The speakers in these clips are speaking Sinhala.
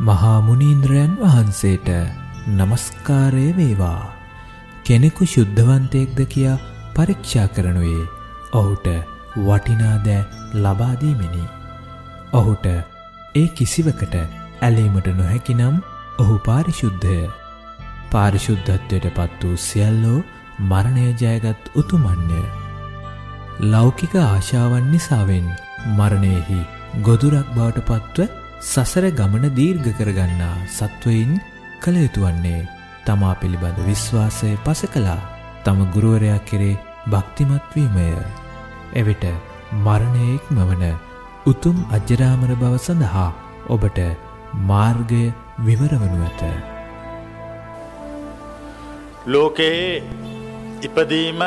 මහා මුනීන්ද්‍රයන් වහන්සේට নমස්කාරය වේවා. කෙනෙකු ශුද්ධවන්තයෙක්ද කියා පරීක්ෂා කරනුවේ ඔහුට වටිනා දෑ ලබා දීමෙනි. ඔහුට ඒ කිසිවකට ඇලීමට නොහැකි නම් ඔහු පාරිශුද්ධය. පාරිශුද්ධත්වයට පත් වූ සියල්ලෝ මරණය ජයගත් උතුමන්ය. ලෞකික ආශාවන් නිසාවෙන් මරණයෙහි ගොදුරක් බවට පත්ව සසර ගමන දීර්ඝ කරගන්නා සත්වයින් කළ යුතු වන්නේ තමා පිළිබඳ විශ්වාසය පස කළා තම ගුරුවරයා කෙරේ භක්තිමත් වීමය. එවිට මරණය ඉක්මවන උතුම් අජරාමර බව සඳහා ඔබට මාර්ගය විවරවනු ඇත. ලෝකයේ ඉපදීම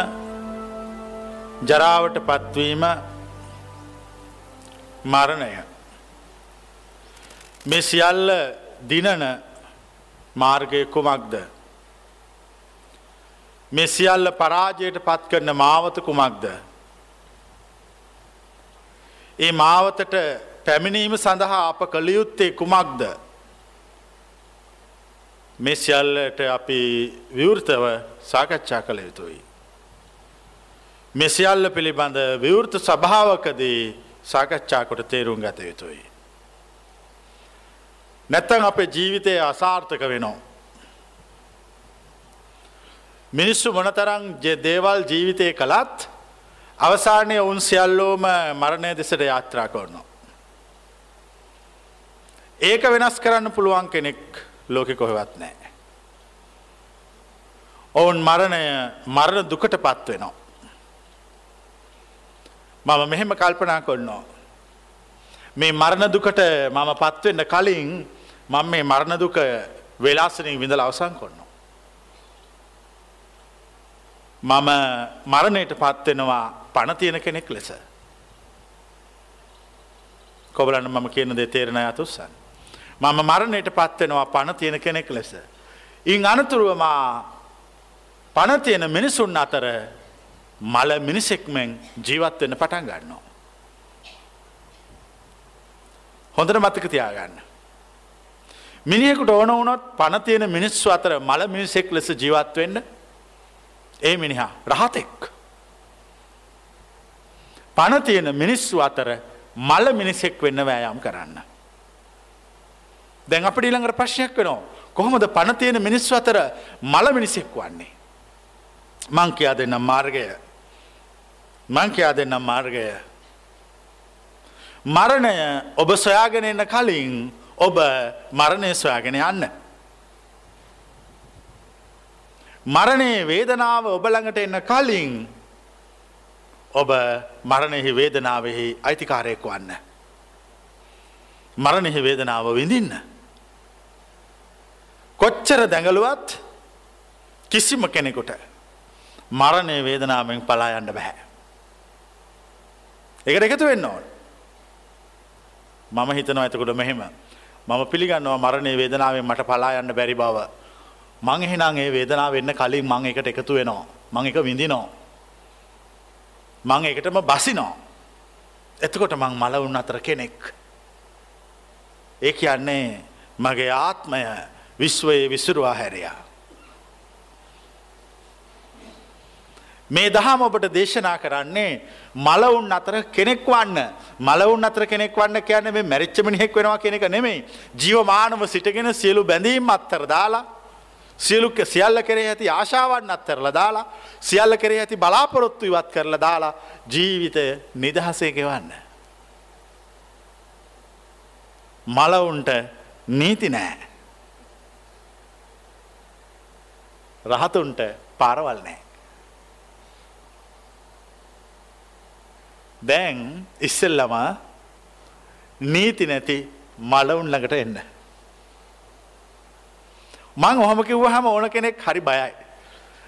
ජරාවට පත්වීම මරණය මේ සියල්ල දිනන මාර්ගය කුමක්ද මේ සියල්ල පරාජයට පත් කරන මාවත කුමක්ද ඒ මාවතට පැමිණීම සඳහා අප කළයුත්තේ කුමක්ද මේ සියල්ලට අපි විවෘතව සාකච්ඡා කළ යුතුයි. මේ සියල්ල පිළිබඳ විවෘත සභාවකදී සාකච්ඡා කොට තේරුම් ගත යුතුයි. නැත්තන් අපේ ජීවිතය අසාර්ථක වෙනවා. මිනිස්සු මොනතරං දේවල් ජීවිතය කළත් අවසානය උන් සියල්ලෝම මරණය දෙසට යාත්‍රා කරනවා. ඒක වෙනස් කරන්න පුළුවන් කෙනෙක් ලෝකෙ කොහෙවත් නෑ. ඔවුන් මරණය මරණ දුකට පත් වෙනවා. මම මෙහෙම කල්පනා කොන්නවා. මේ මරණ දුකට මම පත්වෙන්න කලින් මම මේ මරණ දුක වෙලාසනින් විඳල අවසං කොන්නවා. මම මරණයට පත්වෙනවා පණ තියෙන කෙනෙක් ලෙස. කොබලන්න මම කියන දෙ තේරණ අතුස්සන්න. මම මරණයට පත්වෙනවා පණ තියෙන කෙනෙක් ලෙස. ඉන් අනතුරුවමා පණ තියෙන මිනිසුන් අතර මල මිනිසෙක්මෙන් ජීවත්වෙන්න පටන් ගන්නවා. හොඳට මතක තියාගන්න. මිනිහෙකුට ඕන වුණොත් පණ තියෙන මිනිස්සු අතර මල මිනිසෙක් ලෙස ජීවත් වෙන්න ඒ මිනිහා රහතෙක්. පණ තියෙන මිනිස්සු අතර මල මිනිසෙක් වෙන්න වෑයම් කරන්න. දැන් අපට ඊළඟට ප්‍රශ්නයක් වෙනවා. කොහොමද පණ තියෙන මිනිස්සු අතර මල මිනිසෙක් වන්නේ? මං කියා දෙන්නම් මාර්ගය. මං කියා දෙන්නම් මාර්ගය. මරණය ඔබ සොයාගෙන එන්න කලින් ඔබ මරණය සොයාගෙන යන්න. මරණයේ වේදනාව ඔබ ළඟට එන්න කලින් ඔබ මරණෙහි වේදනාවෙහි අයිතිකාරයෙක් වන්න. මරණෙහි වේදනාව විඳින්න. කොච්චර දැඟලුවත් කිසිම කෙනෙකුට මරණය වේදනාවෙන් පලා යන්න බැහැ. එකට එකතු වෙන්න ඕන. මම හිතනවා ඇතකුට මෙහෙම මම පිළිගන්නවා මරණය වේදනාවෙන් මට පලා යන්න බැරි බව. මං එහෙනම් ඒ වේදනාව වෙන්න කලින් මං එකට එකතු වෙනවා. මං එක විඳිනෝ. මං එකටම බසිනෝ. එතකොට මං මල උන් අතර කෙනෙක්. ඒ කියන්නේ මගේ ආත්මය විශ්වයේ විසුරුවා හැරයා. මේ දහම ඔබට දේශනා කරන්නේ මලවුන් අතර කෙනෙක් වන්න මලවුන් අතර කෙනෙක් වන්න කියන්න මේ මැරිච්චමනිහෙක් වෙනවා කෙනෙක නෙමෙයි ජීවමානව සිටගෙන සියලු බැඳීම් අත්තර දාලා සියලු සියල්ල කරේ ඇති ආශාවන් අත්තරලා දාලා සියල්ල කරේ ඇති බලාපොරොත්තු ඉවත් කරලා දාලා ජීවිතය නිදහසේ ගෙවන්න. මලවුන්ට නීති නෑ. රහතුන්ට පාරවල් නෑ. දැන් ඉස්සෙල්ලම නීති නැති මලවුන් ළඟට එන්න. මං ඔහොම කිව්වහම ඕන කෙනෙක් හරි බයයි.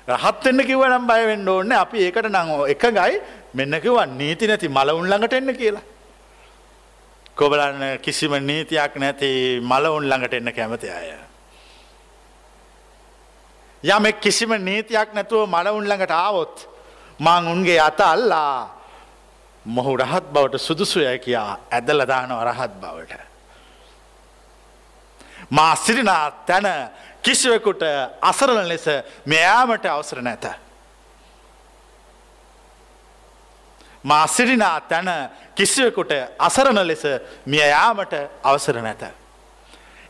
රහත් වෙන්න කිව්ව නම් බය වෙන්න ඕනේ අපි ඒකට නම් එකගයි මෙන්න කිව්වා නීති නැති මලවුන් ළඟට එන්න කියලා. කොබලන්න කිසිම නීතියක් නැති මලවුන් ළඟට එන්න කැමති අය. යමෙක් කිසිම නීතියක් නැතුව මලවුන් ළඟට ආවොත් මං උන්ගේ අත අල්ලා මොහු රහත් බවට සුදුසුය කියා ඇදල දානව රහත් බවට. මා සිරිනා තැන කිසිවෙකුට අසරණ ලෙස මෙයාමට අවසර නැත. මා සිරිනා තැන කිසිවෙකුට අසරණ ලෙස මිය යාමට අවසර නැත.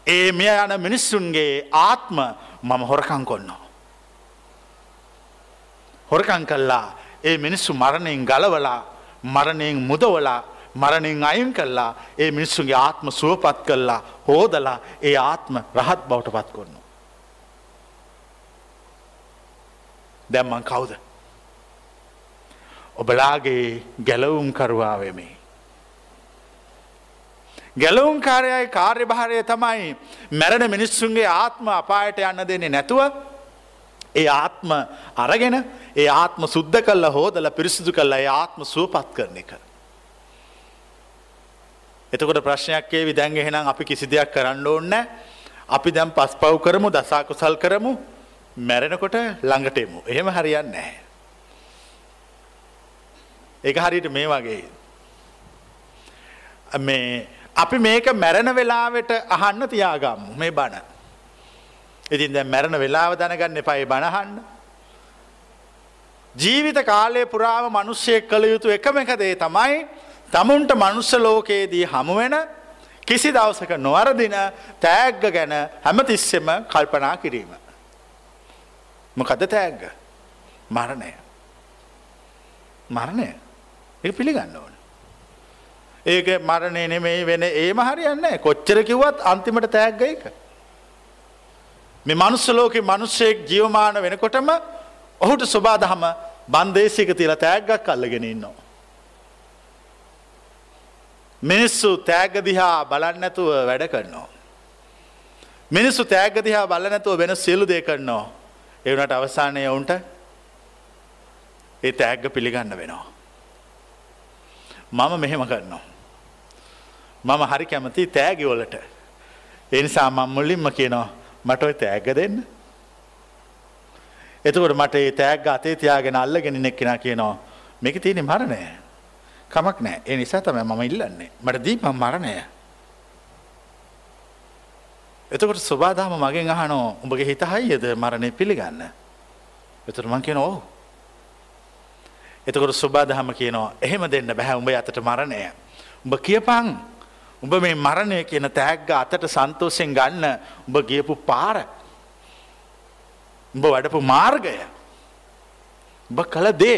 ඒ මිය යන මිනිස්සුන්ගේ ආත්ම මම හොරකං කොන්නවා. හොරකං කල්ලා ඒ මිනිස්සු මරණයෙන් ගලවලා මරණයෙන් මුදවලා මරණයෙන් අයින් කල්ලා ඒ මිනිස්සුන්ගේ ආත්ම සුවපත් කල්ලා හෝදලා ඒ ආත්ම රහත් බවට පත් කොන්න. දැම්මන් කවුද. ඔබලාගේ ගැලවුම් කරුවාවෙමේ. ගැලවුම් කාරයයි කාර්යභාරය තමයි මැරණ මිනිස්සුන්ගේ ආත්ම අපායට යන්න දෙන්නේ නැතුව ඒ ආත්ම අරගෙන ඒ ආත්ම සුද්ධ කල්ල හෝදල පිරිසිදු කල්ල ඒ ආත්ම සුවපත් කරන එක. එතකොට ප්‍රශ්නයක්කේ විදැන් එහෙනම් අපි කිසි දෙයක් කරන්න ඕන්න අපි දැම් පස් පව් කරමු දසාකුසල් කරමු මැරෙනකොට ළඟටෙමු එහෙම හරියන්න නැහැ. ඒක හරියට මේ වගේ. මේ අපි මේක මැරෙන වෙලාවට අහන්න තියාගම්මු මේ බණ. ඉතින් දැ මැරණ වෙලාව දැනගන්න එපයි බණහන්න. ජීවිත කාලය පුරාම මනුෂ්‍යය කළ යුතු එකම එකදේ තමයි තමුන්ට මනුස්ස ලෝකයේදී හමුවෙන කිසි දවසක නොවරදින තෑග්ග ගැන හැමතිස්සෙම කල්පනා කිරීම. මොකද තෑග්ග මරණය මරණය ඒ පිළිගන්න ඕන. ඒක මරණය නෙමෙයි වෙන ඒම හරියන්න කොච්චර කිව්වත් අන්තිමට තෑග්ග එක. මේ මනුස්සලෝක මනුස්සයෙක් ජීවමාන වෙනකොටම ඔහුට ස්වබාදහම බන්දේශයක තියලා තෑග්ගක් අල්ලගෙන ඉන්නවා. මිනිස්සු තෑග්ග දිහා බලන්නැතුව වැඩ කරනවා. මිනිස්සු තෑග්ග දිහා බල නැතුව වෙන සියලු දේ කරනවා. එවනට අවසානය ඔවුන්ට ඒ තෑග්ග පිළිගන්න වෙනවා. මම මෙහෙම කරනවා. මම හරි කැමති තෑගිවලට. එනිසා මං මුල්ලින්ම කියනවා මට ඔය තෑග්ග දෙන්න. එතකොට මට ඒ තෑග්ග අතේ තියාගෙන අල්ලගෙන නෙක් කෙනා කියනවා මේක තියෙන මරණය. කමක් නෑ ඒ නිසා තමයි මම ඉල්ලන්නේ මට දීපම් මරණය. එතකොට ස්වබාදාම මගෙන් අහනෝ උඹගේ හිත හයියද මරණය පිළිගන්න. එතුර මං කියන ඕ. එතකොට ස්වබාදහම කියනවා එහෙම දෙන්න බැහැ උඹ අතට මරණය. උඹ කියපං උඹ මේ මරණය කියන තෑග්ග අතට සන්තෝසයෙන් ගන්න උඹ ගියපු පාර. උඹ වඩපු මාර්ගය. උඹ කළ දේ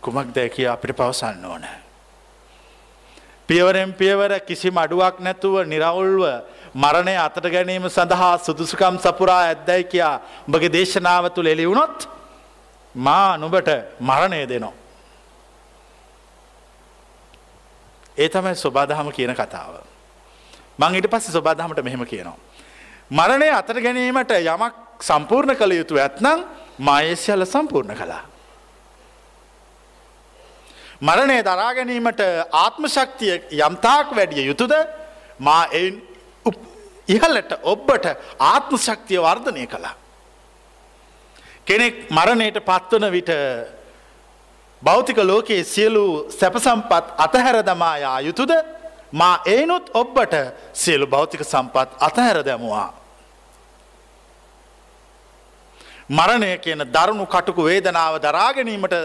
කුමක් දැ කිය අපිට පවසන්න ඕන. පියවරෙන් පියවර කිසිම අඩුවක් නැතුව නිරවුල්ව මරණය අතට ගැනීම සඳහා සුදුසුකම් සපුරා ඇද්දැයි කියා උඹගේ දේශනාව තුළ එලි වුණොත් මා නුබට මරණය දෙනවා. ඒ තමයි ස්වබාදහම කියන කතාව. මං ඊට පස්සේ ස්වබාදහමට මෙහෙම කියනවා. මරණය අතර ගැනීමට යමක් සම්පූර්ණ කළ යුතු ඇත්නම් මායස්යල සම්පූර්ණ කළා. මරණය දරා ගැනීමට ආත්ම ශක්තිය යම්තාක් වැඩිය යුතුද මා එයින් ඉහලට ඔබ්බට ආත්ම ශක්තිය වර්ධනය කළා. කෙනෙක් මරණයට පත්වන විට භෞතික ලෝකයේ සියලු සැපසම්පත් අතහැර දමායා යුතුද මා ඒනුත් ඔබ්බට සියලු භෞතික සම්පත් අතහැර දැමුවා. මරණය කියන දරුණු කටුකු වේදනාව දරාගැනීමට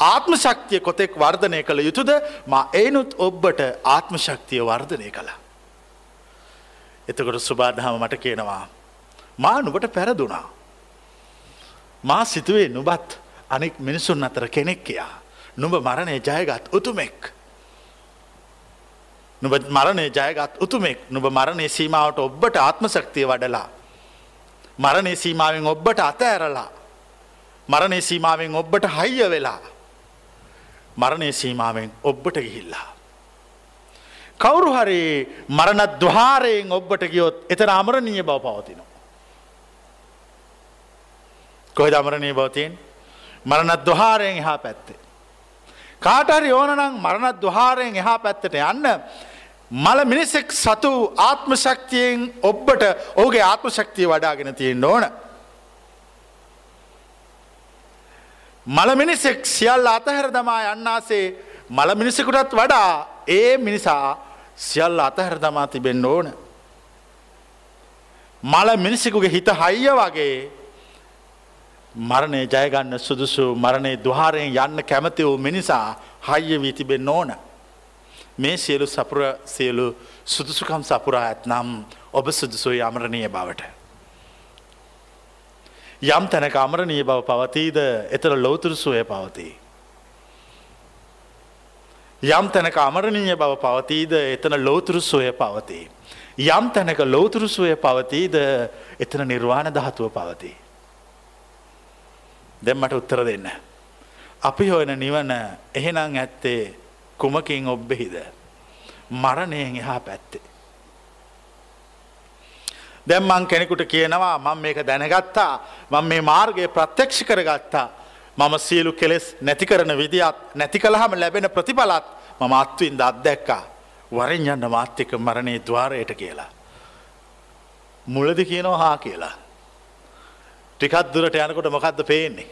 ආත්ම ශක්තිය කොතෙක් වර්ධනය කළ යුතුද මා ඒනුත් ඔබ්බට ආත්ම ශක්තිය වර්ධනය කළා. එතකොට සුබාදහම මට කියනවා. මා නුබට පැරදුනා. මා සිතුවේ නුබත් අනෙක් මිනිසුන් අතර කෙනෙක් කියා. නුඹ මරණය ජයගත් උතුමෙක්. නුබ මරණය ජයගත් උතුමෙක් නුබ මරණය සීමාවට ඔබ්බට ආත්ම ශක්තිය වඩලා. මරණය සීමාවෙන් ඔබ්බට අත ඇරලා. මරණය සීමාවෙන් ඔබ්බට හයිය වෙලා. මරණය සීමාවෙන් ඔබ්බට ගිහිල්ලා. කවුරු හරි මරණ දහාරයෙන් ඔබ්බට ගියොත් එතන අමරණීය බව පවතිනවා. කොහෙද අමරණී බවතියෙන් මරණත් දොහාරයෙන් එහා පැත්තේ. කාටහරි ඕනනම් මරණත් දොහාරයෙන් එහා පැත්තට යන්න මල මිනිසෙක් සතු ආත්ම ශක්තියෙන් ඔබ්බට ඕගේ ආත්ම ශක්තිය වඩාගෙන තියෙන් ඕන. මල මිනිසෙක් සියල් අතහැර දමා යන්නාසේ මල මිනිසකුටත් වඩා ඒ මිනිසා සියල් අතහැර දමා තිබෙන්න ඕන. මල මිනිසෙකුගේ හිත හයිය වගේ මරණය ජයගන්න සුදුසු මරණය දහාරයෙන් යන්න කැමති වූ මිනිසා හයිය වී තිබෙන් ඕන. මේ සියලු සපුර සියලු සුදුසුකම් සපුරා ඇත්නම් ඔබ සුදුසුයි අමරණය බවට. යම් තැනක අමරණීය බව පවතීද එතර ලෝතුරු සුවය පවතිී. යම් තැනක අමරණීය බව පවතීද එතන ලෝතුරු සොය පවතිී. යම් තැනක ලෝතුරු සුවය පවතීද එතන නිර්වාණ දහතුව පවතිී. දෙමට උත්තර දෙන්න. අපි හොයන නිවන එහෙනං ඇත්තේ කුමකින් ඔබ්බෙහිද. මරණයෙන් එහා පැත්තේ. දැම් මං කෙනෙකුට කියනවා මං මේක දැනගත්තා මං මේ මාර්ගය ප්‍රත්‍යක්ෂ කරගත්තා මම සියලු කෙලෙස් නැති කරන විදිත් නැති කළහම ලැබෙන ප්‍රතිඵලත් මම අත්වින්ද අත්දැක්කා වරින් යන්න මාත්‍යක මරණය දවාරයට කියලා. මුලදි කියනවා හා කියලා. ටිකත් දුරට යනකොට මොකක්ද පේන්නේ.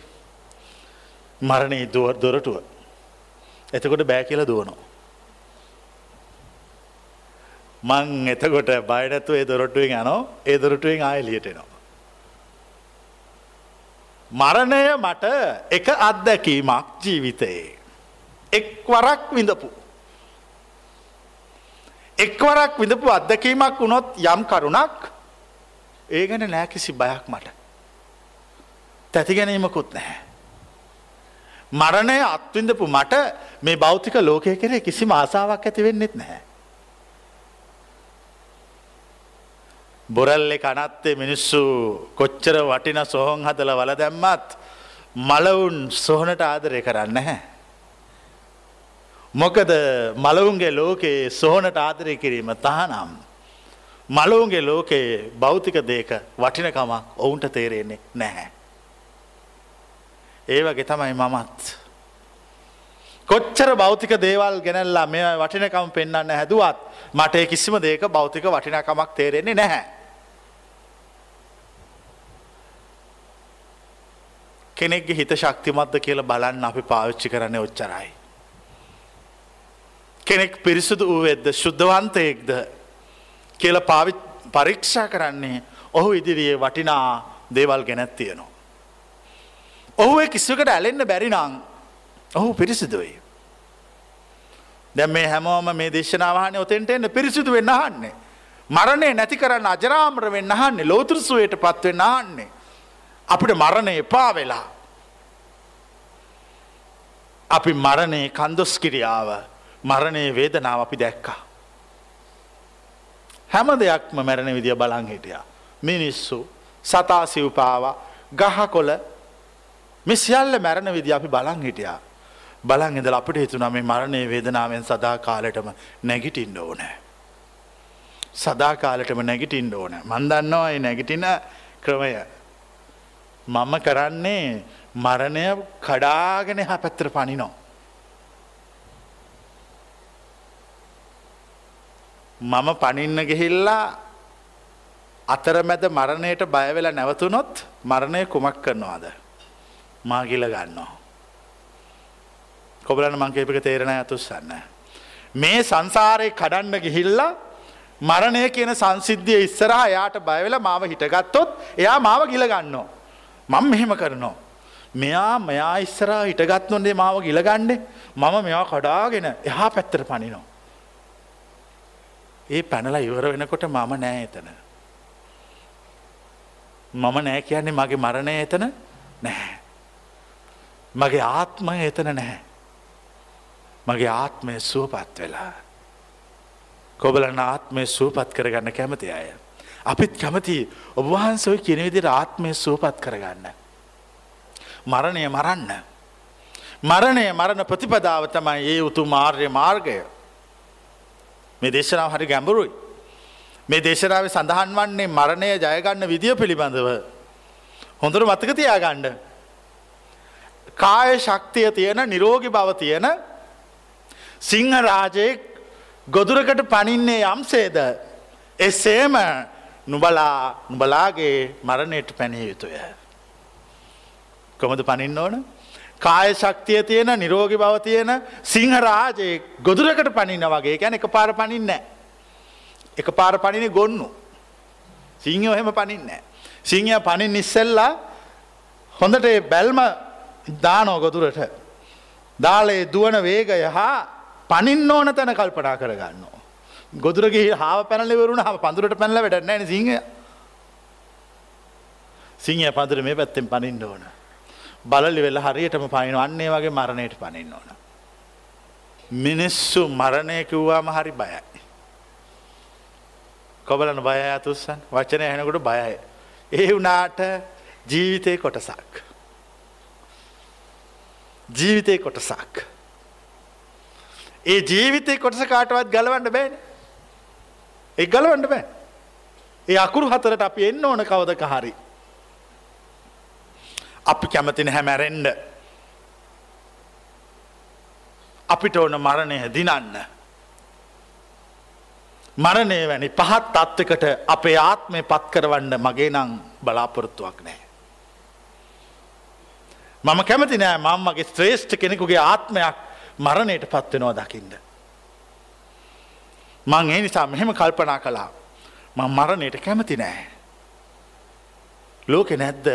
මරණයේ දුව දොරටුව. එතකොට බෑ කියල දුවනවා. මං එතකොට බයනැත්තු ඒ දොරටුවෙන් යනෝ ඒ දොරටුවෙන් ආයලියටනවා. මරණය මට එක අත්දැකීමක් ජීවිතයේ. එක්වරක් විඳපු. එක්වරක් විඳපු අත්දැකීමක් වුණොත් යම් කරුණක් ඒ ගැන නෑ කිසි බයක් මට. තැති ගැනීමකුත් නැහැ. මරණය අත්විඳපු මට මේ බෞතික ලෝකය කරේ කිසි මාසාාවක් ඇති වෙන්නෙත් නැහැ. බොරල්ලෙ කනත්තේ මිනිස්සු කොච්චර වටින සොහොන් හදල වල දැම්මත් මලවුන් සොහනට ආදරය කරන්න හැ. මොකද මලවුන්ගේ ලෝකයේ සොහනට ආදරය කිරීම තහනම්. මලවුන්ගේ ලෝකයේ භෞතික දේක වටිනකමක් ඔවුන්ට තේරෙන්නේ නැහැ. ඒවගේ තමයි මමත්. කොච්චර භෞතික දේවල් ගෙනල්ලා මේ වටිනකම් පෙන්න්න හැදුවත් මට කිසිම දේක භෞතික වටිනකමක් තේරෙන්නේ නැහැ. කෙනෙක්ගේ හිත ශක්තිමත්ද කියලා බලන්න අපි පාවිච්චි කරන ඔච්චරයි. කෙනෙක් පිරිසුදු වූවෙද්ද ශුද්ධවන්තයෙක්ද කියල පාවි පරීක්ෂා කරන්නේ ඔහු ඉදිරියේ වටිනා දේවල් ගැනැත් තියෙනවා. ඔහු කිස්සකට ඇලෙන්න්න බැරිනං ඔහු පිරිසිදුවයි. දැම් මේ හැමෝම මේ දේශනාවහන ඔතෙන්ට එන්න පිරිසිදු වෙන්න අහන්නේ. මරණය නැති කරන්න අජරාමර වෙන්න අහන්නේ ලෝතුරසුවයට පත්වෙන්න අහන්නේ. අපිට මරණය එපා වෙලා. අපි මරණය කන්දොස් කිරියාව මරණය වේදනාව අපි දැක්කා. හැම දෙයක්ම මැරණ විදිිය බලං හිටියා. මිනිස්සු සතා සිව්පාව ගහකොල මිසිියල්ල මැරණ විදි අපි බලං හිටියා. බලන් ඉදල අපිට හිතුනා මේ මරණය වේදනාවෙන් සදා කාලෙටම නැගිටින්ඩ ඕනෑ. සදා කාලෙටම නැගිටින්ඩ ඕන මන්දන්නවා නැගිටින ක්‍රමය මම කරන්නේ මරණය කඩාගෙන හ පැත්තර පනිනෝ. මම පනින්න ගෙහිල්ලා අතරමැද මරණයට බයවෙලා නැවතුනොත් මරණය කුමක් කරනවාද. මාගිල ගන්නවා. කොබලන මංකේපක තේරණ ඇතුස්සන්න. මේ සංසාරය කඩන්න ගිහිල්ලා මරණය කියන සංසිද්ධිය ඉස්සරහා යායට බයවෙලා මාව හිටගත්තොත් එයා මාව ගිල ගන්නවා. මං මෙහෙම කරනවා. මෙයා මෙයා ඉස්සරා හිටගත් නොන්දේ මාව ගිලගන්නේ මම මෙවා කඩාගෙන එහා පැත්තර පනිනවා. ඒ පැනලා ඉවර වෙනකොට මම නෑ එතන. මම නෑ කියන්නේ මගේ මරණය එතන නැහැ. මගේ ආත්මය එතන නැහැ. මගේ ආත්මය සුවපත් වෙලා. කොබලන ආත්මය සුවපත් කරගන්න කැමති අය. අපිත් කැමති ඔබවහන්සොයි කිනවිදිර ආත්මය සුවපත් කරගන්න. මරණය මරන්න. මරණය මරණ ප්‍රතිපදාව තමයි ඒ උතු මාර්ය මාර්ගය. මේ දේශනාව හරි ගැඹුරුයි. මේ දේශනාව සඳහන් වන්නේ මරණය ජයගන්න විදිිය පිළිබඳව. හොඳර මතක තියාගණ්ඩ. කාය ශක්තිය තියෙන නිරෝගි බව තියෙන සිංහ රාජයෙක් ගොදුරකට පනින්නේ යම්සේද එසේම නුබලා නුබලාගේ මරණයට පැනය යුතුය. කොමද පනින්න ඕන? කාය ශක්තිය තියෙන නිරෝගි බව තියෙන සිංහරාජයේ ගොදුරකට පනින්න වගේ. ගැන එක පාර පනින්න එක පාර පනින ගොන්නු. සිංහ එහෙම පනින්නේ. සිංහය පනින් ඉස්සෙල්ලා හොඳට බැල්ම දානෝ ගොදුරට. දාලේ දුවන වේගය හා පනින් ඕන තැන කල්පනා කරගන්න. ගොදුරගේ හාව පැනලිවරුණ හම පඳුරට පැනල වැඩ නෑන සිංහය. සිංහය පඳුර මේ පැත්තෙන් පනින්න ඕන. බලලි වෙල්ල හරියටම පනින අන්නේ වගේ මරණයට පනින්න ඕන. මිනිස්සු මරණය කිව්වාම හරි බයයි. කොබලන බය අතුස්සන් වචනය හැනකොට බයයි. ඒ වනාට ජීවිතය කොටසක්. ජීවිතය කොටසක්. ඒ ජීවිතය කොටස කාටවත් ගලවන්න බෑන. එක් ගලවන්න බෑ. ඒ අකුරු හතරට අපි එන්න ඕන කවදක හරි. අපි කැමතින හැමැරෙන්ඩ අපිට ඕන මරණය දිනන්න. මරණය වැනි පහත් අත්වකට අපේ ආත්මය පත් කරවන්න මගේ නං බලාපොරොත්තුවක් නෑ. මම කැමති නෑ මංමගේ ශ්‍රේෂ්ඨ කෙනෙකුගේ ආත්මයක් මරණයට පත්වෙනවා දකිින්ද. මං ඒ නිසා මෙහෙම කල්පනා කලා මං මරණයට කැමති නෑ. ලෝකෙ නැද්ද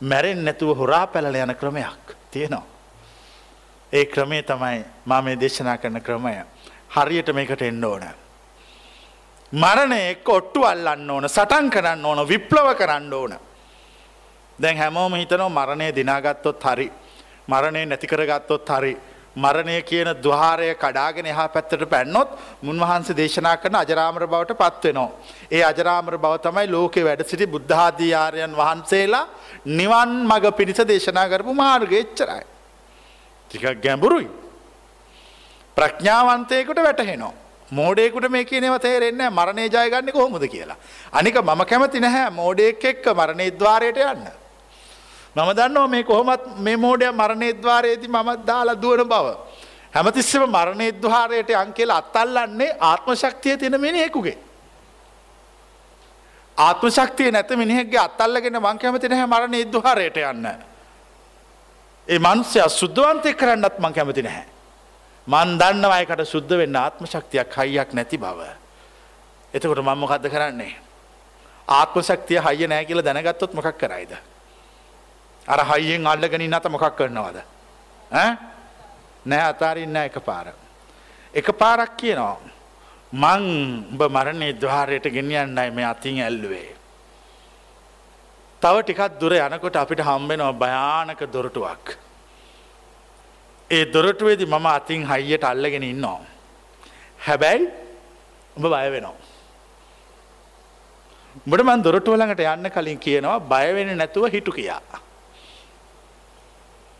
මැරෙන් නැතුව හොරා පැලල යන ක්‍රමයක් තියෙනවා. ඒ ක්‍රමේ තමයි මා මේ දේශනා කරන ක්‍රමය. හරියට මේකට එන්න ඕන. මරණය එක්ක ඔට්ටු අල්ලන්න ඕන සටන් කරන්න ඕන විප්ලව කරන්න ඕන. දැන් හැමෝම හිතනෝ මරණය දිනාගත්තොත් හරි. මරණය නැතිකරගත්තොත් හරි. මරණය කියන දහාරය කඩාගෙන එහා පැත්තට පැන්නොත් මුන්වහන්සේ දේශනා කරන අජරාමර බවට පත්වෙනවා. ඒ අජරාමර බව තමයි ලෝකෙ වැඩ සිටි බුද්ධාධීයාරයන් වහන්සේලා නිවන් මඟ පිණිස දේශනා කරපු මාර්ග එච්චරයි. ටිකක් ගැඹුරුයි. ප්‍රඥාවන්තයකුට වැටහෙනවා. මෝඩේකුට මේ කියනව තේරෙන්නේ මරණය ජයගන්න කොහොමද කියලා. අනික මම කැමති නැහැ මෝඩයෙක් එක්ක මරණේද්වාරයට යන්න. මම දන්නවා මේ කොහොමත් මේ මෝඩය මරණේද්වාරයේති මමත් දාලා දුවන බව. හැමතිස්සම මරණේද්වාරයට අංකෙල අත්තල්ලන්නේ ආත්ම ශක්තිය තියෙන මිනිහෙකුගේ. ආත්ම ශක්තිය නැත මිනිහෙක්ගේ අත්තල්ලගෙන මං කැමති නැහැ මරණේද්වාරයට යන්න. ඒ මනුස්්‍යය සුද්ධවන්තය කරන්නත් මං කැමති නැහැ. මන් දන්නවයකට සුද්ධ වෙන්න ආත්ම ශක්තියක් හයියක් නැති බව. එතකොට මං මොකක්ද කරන්නේ. ආත්ම ශක්තිය හයිය නෑ කියල දැනගත්තොත් මොකක් කරයිද. අර හයියෙන් අල්ලගෙන නත මොකක් කරනවාද. නෑ අතාරන්න එක පාර. එක පාරක් කියනවා. මං උඹ මරණය දවාරයට ගෙනියන්නයි මේ අතින් ඇල්ලුවේ. තව ටිකත් දුර යනකොට අපිට හම්බෙනවා භයානක දොරටුවක්. ඒ දොරටුවේදි මම අතින් හයියට අල්ලගෙන ඉන්නවා. හැබැයි උඹ බය වෙනවා. උඹට මන් දොරටුවලඟට යන්න කලින් කියනවා බයවෙන නැතුව හිටු කියා.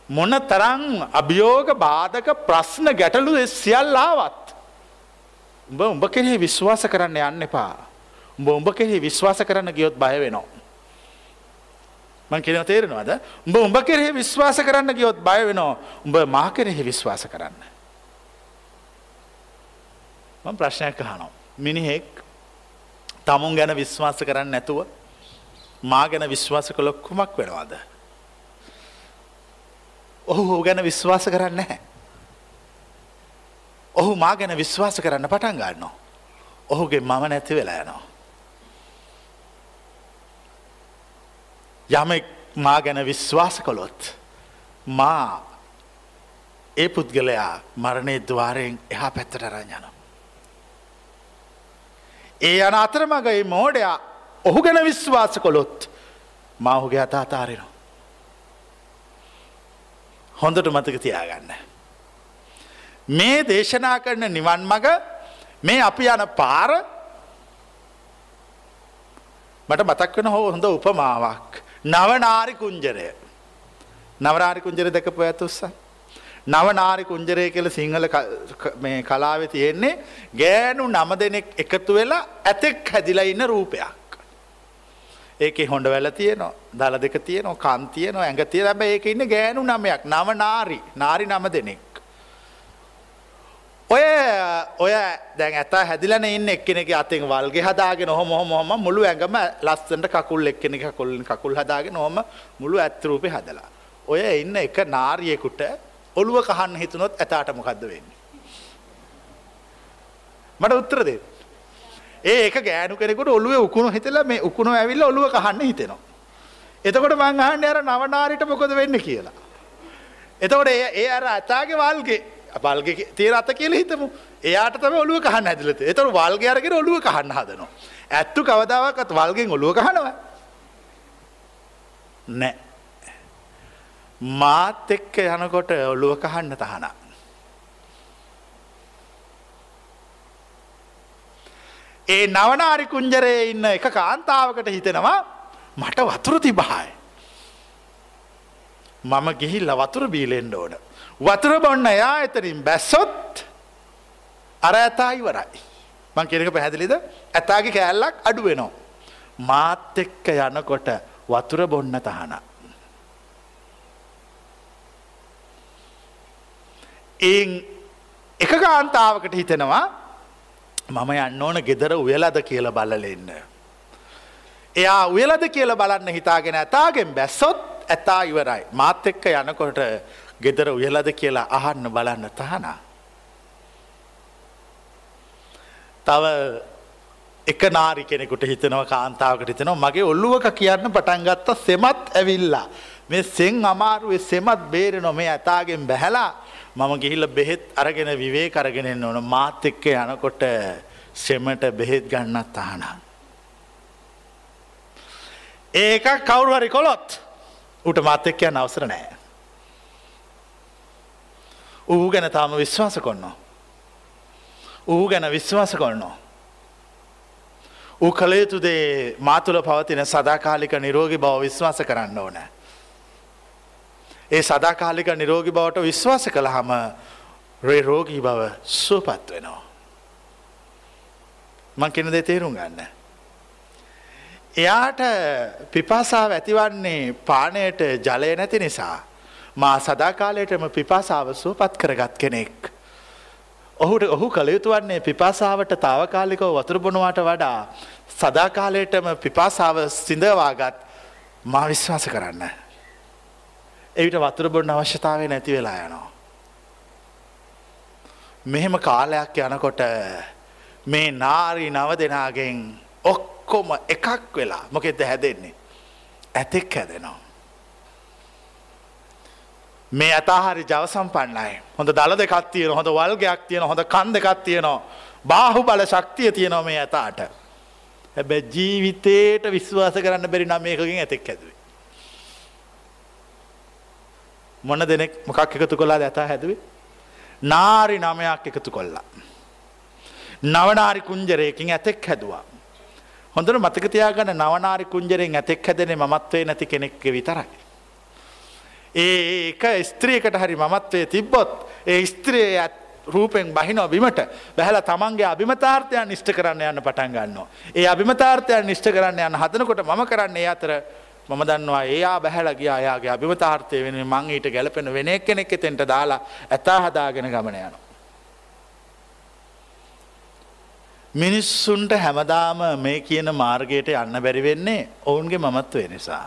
මොන තරං අභියෝග බාධක ප්‍රශ්න ගැටලු සියල්ලාවත්. උඹ උඹ කෙරෙහි විශ්වාස කරන්න යන්න එපා. උඹ උඹ කෙරෙහි විශ්වාස කරන්න ගියොත් බය වෙනවා. මං කෙන තේරෙනවාද උඹ උඹ කෙරෙහි විශ්වාස කරන්න ගියොත් බය වෙනවා උඹ මා කෙරෙහි විශ්වාස කරන්න. මං ප්‍රශ්නයක් අහනවා. මිනිහෙක් තමුන් ගැන විශ්වාස කරන්න නැතුව මා ගැන විශ්වාස කළොක් කුමක් වෙනවාද. ඔහු හෝ ගැන විශ්වාස කරන්න නැහැ. ඔහු මා ගැන විශ්වාස කරන්න පටන් ගන්නවා. ඔහුගේ මම නැති වෙලා යනවා. යමෙක් මා ගැන විශ්වාස කොළොත් මා ඒ පුද්ගලයා මරණය දවාරයෙන් එහා පැත්තට රංයන. ඒ යන අතරමගයි මෝඩයා ඔහු ගැන විශ්වාස කොළොත් මහුගේ අතාතාරෙනවා. හොඳට මතක තියාගන්න. මේ දේශනා කරන නිවන් මග මේ අපි යන පාර මට මතක් වෙන හෝ හොඳ උපමාවක්. නවනාරි කුංජරය. නවරාරි කුංජර දැකපු ඇතුස්ස. නවනාරි කුංජරය කියල සිංහල මේ කලාවෙ තියෙන්නේ ගෑනු නම දෙනෙක් එකතු වෙලා ඇතෙක් හැදිලා ඉන්න රූපයක්. ඒක හොඳ වැල තියනවා දල දෙක තියනවා කන්තියනවා ඇඟ තිය ලැබ ඒක ඉන්න ගෑනු නමයක් නව නාරි නාරි නම දෙනෙක්. ඔය ඔය දැන් ඇත හැදිලන ඉන්න එක්කෙනෙක අතින් වල්ගේ හදාගෙන හොම හොම මුළු ඇඟම ලස්සට කකුල් එක්කෙනෙ කොල්ල කකුල් හදාගෙන හොම මුළු ඇත්තරූපය හදලා. ඔය ඉන්න එක නාරියෙකුට ඔළුව කහන්න හිතුනොත් ඇතාට මොකක්ද වෙන්නේ. මට උත්තරදේ. ඒ එක ගෑනු කෙනෙකුට ඔළුවේ උකුණු හිතලා මේ උකුණු ඇවිල්ලා ඔළුව කහන්න හිතෙනවා. එතකොට මං අහන්නේ අර නවනාරිට මොකද වෙන්නේ කියලා. එතකොට ඒ අර අතාගේ වල්ගේ වල්ගේ තියෙන අත කියලා හිතමු. එයාට තමයි ඔළුව කහන්න හැදලා තියෙන්නේ. එතකොට වල්ගේ අරගෙන ඔළුව කහන්න හදනවා. ඇත්තු කවදාවත් වල්ගෙන් ඔළුව කහනවා. නෑ. මාත් එක්ක යනකොට ඔළුව කහන්න තහනම්. ඒ නවනාරි කුංජරයේ ඉන්න එක කාන්තාවකට හිතෙනවා මට වතුර තිබහයි. මම ගිහිල්ල වතුර බීලෙන්ඩ ඕන. වතුර බොන්න එයා එතරින් බැස්සොත් අර ඇතා ඉවරයි. මං කෙනක පැහැදිලිද ඇතාගේ කෑල්ලක් අඩුවෙනවා. මාත් එක්ක යනකොට වතුර බොන්න තහන. ඒ එක කාන්තාවකට හිතෙනවා මම යන්න ඕන ගෙදර උයලද කියල බලලෙන්න. එයා උයලද කියල බලන්න හිතාගෙන ඇතාගෙන් බැස්සොත් ඇතා ඉවරයි. මාත් එක්ක යනකොට ගෙදර උයලද කියලා අහන්න බලන්න තහනා. තව එක නාරි කෙනෙකුට හිතනව කාන්තාවකට හිතනවා මගේ ඔල්ලුවක කියන්න පටන්ගත්ත සෙමත් ඇවිල්ලා. මේ සෙන් අමාරුවේ සෙමත් බේර නොමේ ඇතාගෙන් බැහැලා මම ගිහිල්ල බෙහෙත් අරගෙන විවේ කරගෙනෙන් ඕන මාත් එක්ක යනකොට සෙමට බෙහෙත් ගන්නත් අහනම්. ඒක කවුරු හරි කොළොත් උට මාත් එක්ක යන්න අවසර නෑ. ඌ ගැන තාම විශ්වාස කොන්නවා. ඌ ගැන විශ්වාස කොන්නවා. ඌ කළයුතුදේ මාතුළ පවතින සදාකාලික නිරෝගි බව විශ්වාස කරන්න ඕන. ඒ සදාකාලික නිරෝගි බවට විශ්වාස කළහම රේරෝගී බව සුවපත් වෙනවා. මං කෙන දෙ තේරුම් ගන්න. එයාට පිපාසාව ඇතිවන්නේ පානයට ජලය නැති නිසා. මා සදාකාලයටම පිපාසාව සුවපත් කරගත් කෙනෙක්. ඔහුට ඔහු කළයුතු වන්නේ පිපාසාවට තාවකාලිකව වතුරබොනවාට වඩා සදාකාලයටම පිපාසාව සිඳවාගත් මා විශ්වාස කරන්න. එවිට වතුරබොන්න අවශ්‍යතාවය නැති වෙලා යනවා. මෙහෙම කාලයක් යනකොට මේ නාරී නව දෙනාගෙන් ඔක්කොම එකක් වෙලා මොකෙද හැදෙන්නේ. ඇතෙක් හැදෙනවා. මේ අතාහරි ජව සම්පන්නයි හොඳ දළ දෙකක් තියෙන හොඳ වල්ගයක් තියෙන හොඳ කන් දෙකක් තියෙනවා බාහු බල ශක්තිය තියෙනවා මේ ඇතාට හැබැ ජීවිතයට විශ්වාස කරන්න බැරි නම් මේකකින් ඇතෙක් ඇදුවේ මොන දෙනෙක් මොකක් එකතු කොලා ඇතා හැදුවේ? නාරි නමයක් එකතු කොල්ලා නවනාරි කුංජරයකින් ඇතෙක් හැදවා. හොඳට මතකතියාගන්න නවනාරි කුංජරෙන් ඇතෙක් හැදෙන මත්වේ නැති කෙනෙක්ක විතරයි. ඒ එක ස්ත්‍රියකට හරි මමත්වය තිබ්බොත් ඒ ස්ත්‍රිය රූපෙන් බහිනෝ බිමට. බැහල තමන්ගේ අභිමතාර්ථයන් නිෂ්ට කරන්න යන්න පටන් ගන්නවා. ඒ අභිමතාර්ථයන් නිෂ්ට කරන්න යන්න හදනකොට මම කරන්නේ අතර මම දන්නවා ඒයා බැහල ගිය අයාගේ අභිමතාර්ථය වෙන මං ඊට ගැලපෙන වෙන කෙනෙක් එතෙන්ට දාලා ඇතා හදාගෙන ගමන යනවා. මිනිස්සුන්ට හැමදාම මේ කියන මාර්ගයට යන්න බැරිවෙන්නේ ඔවුන්ගේ මමත්වය නිසා.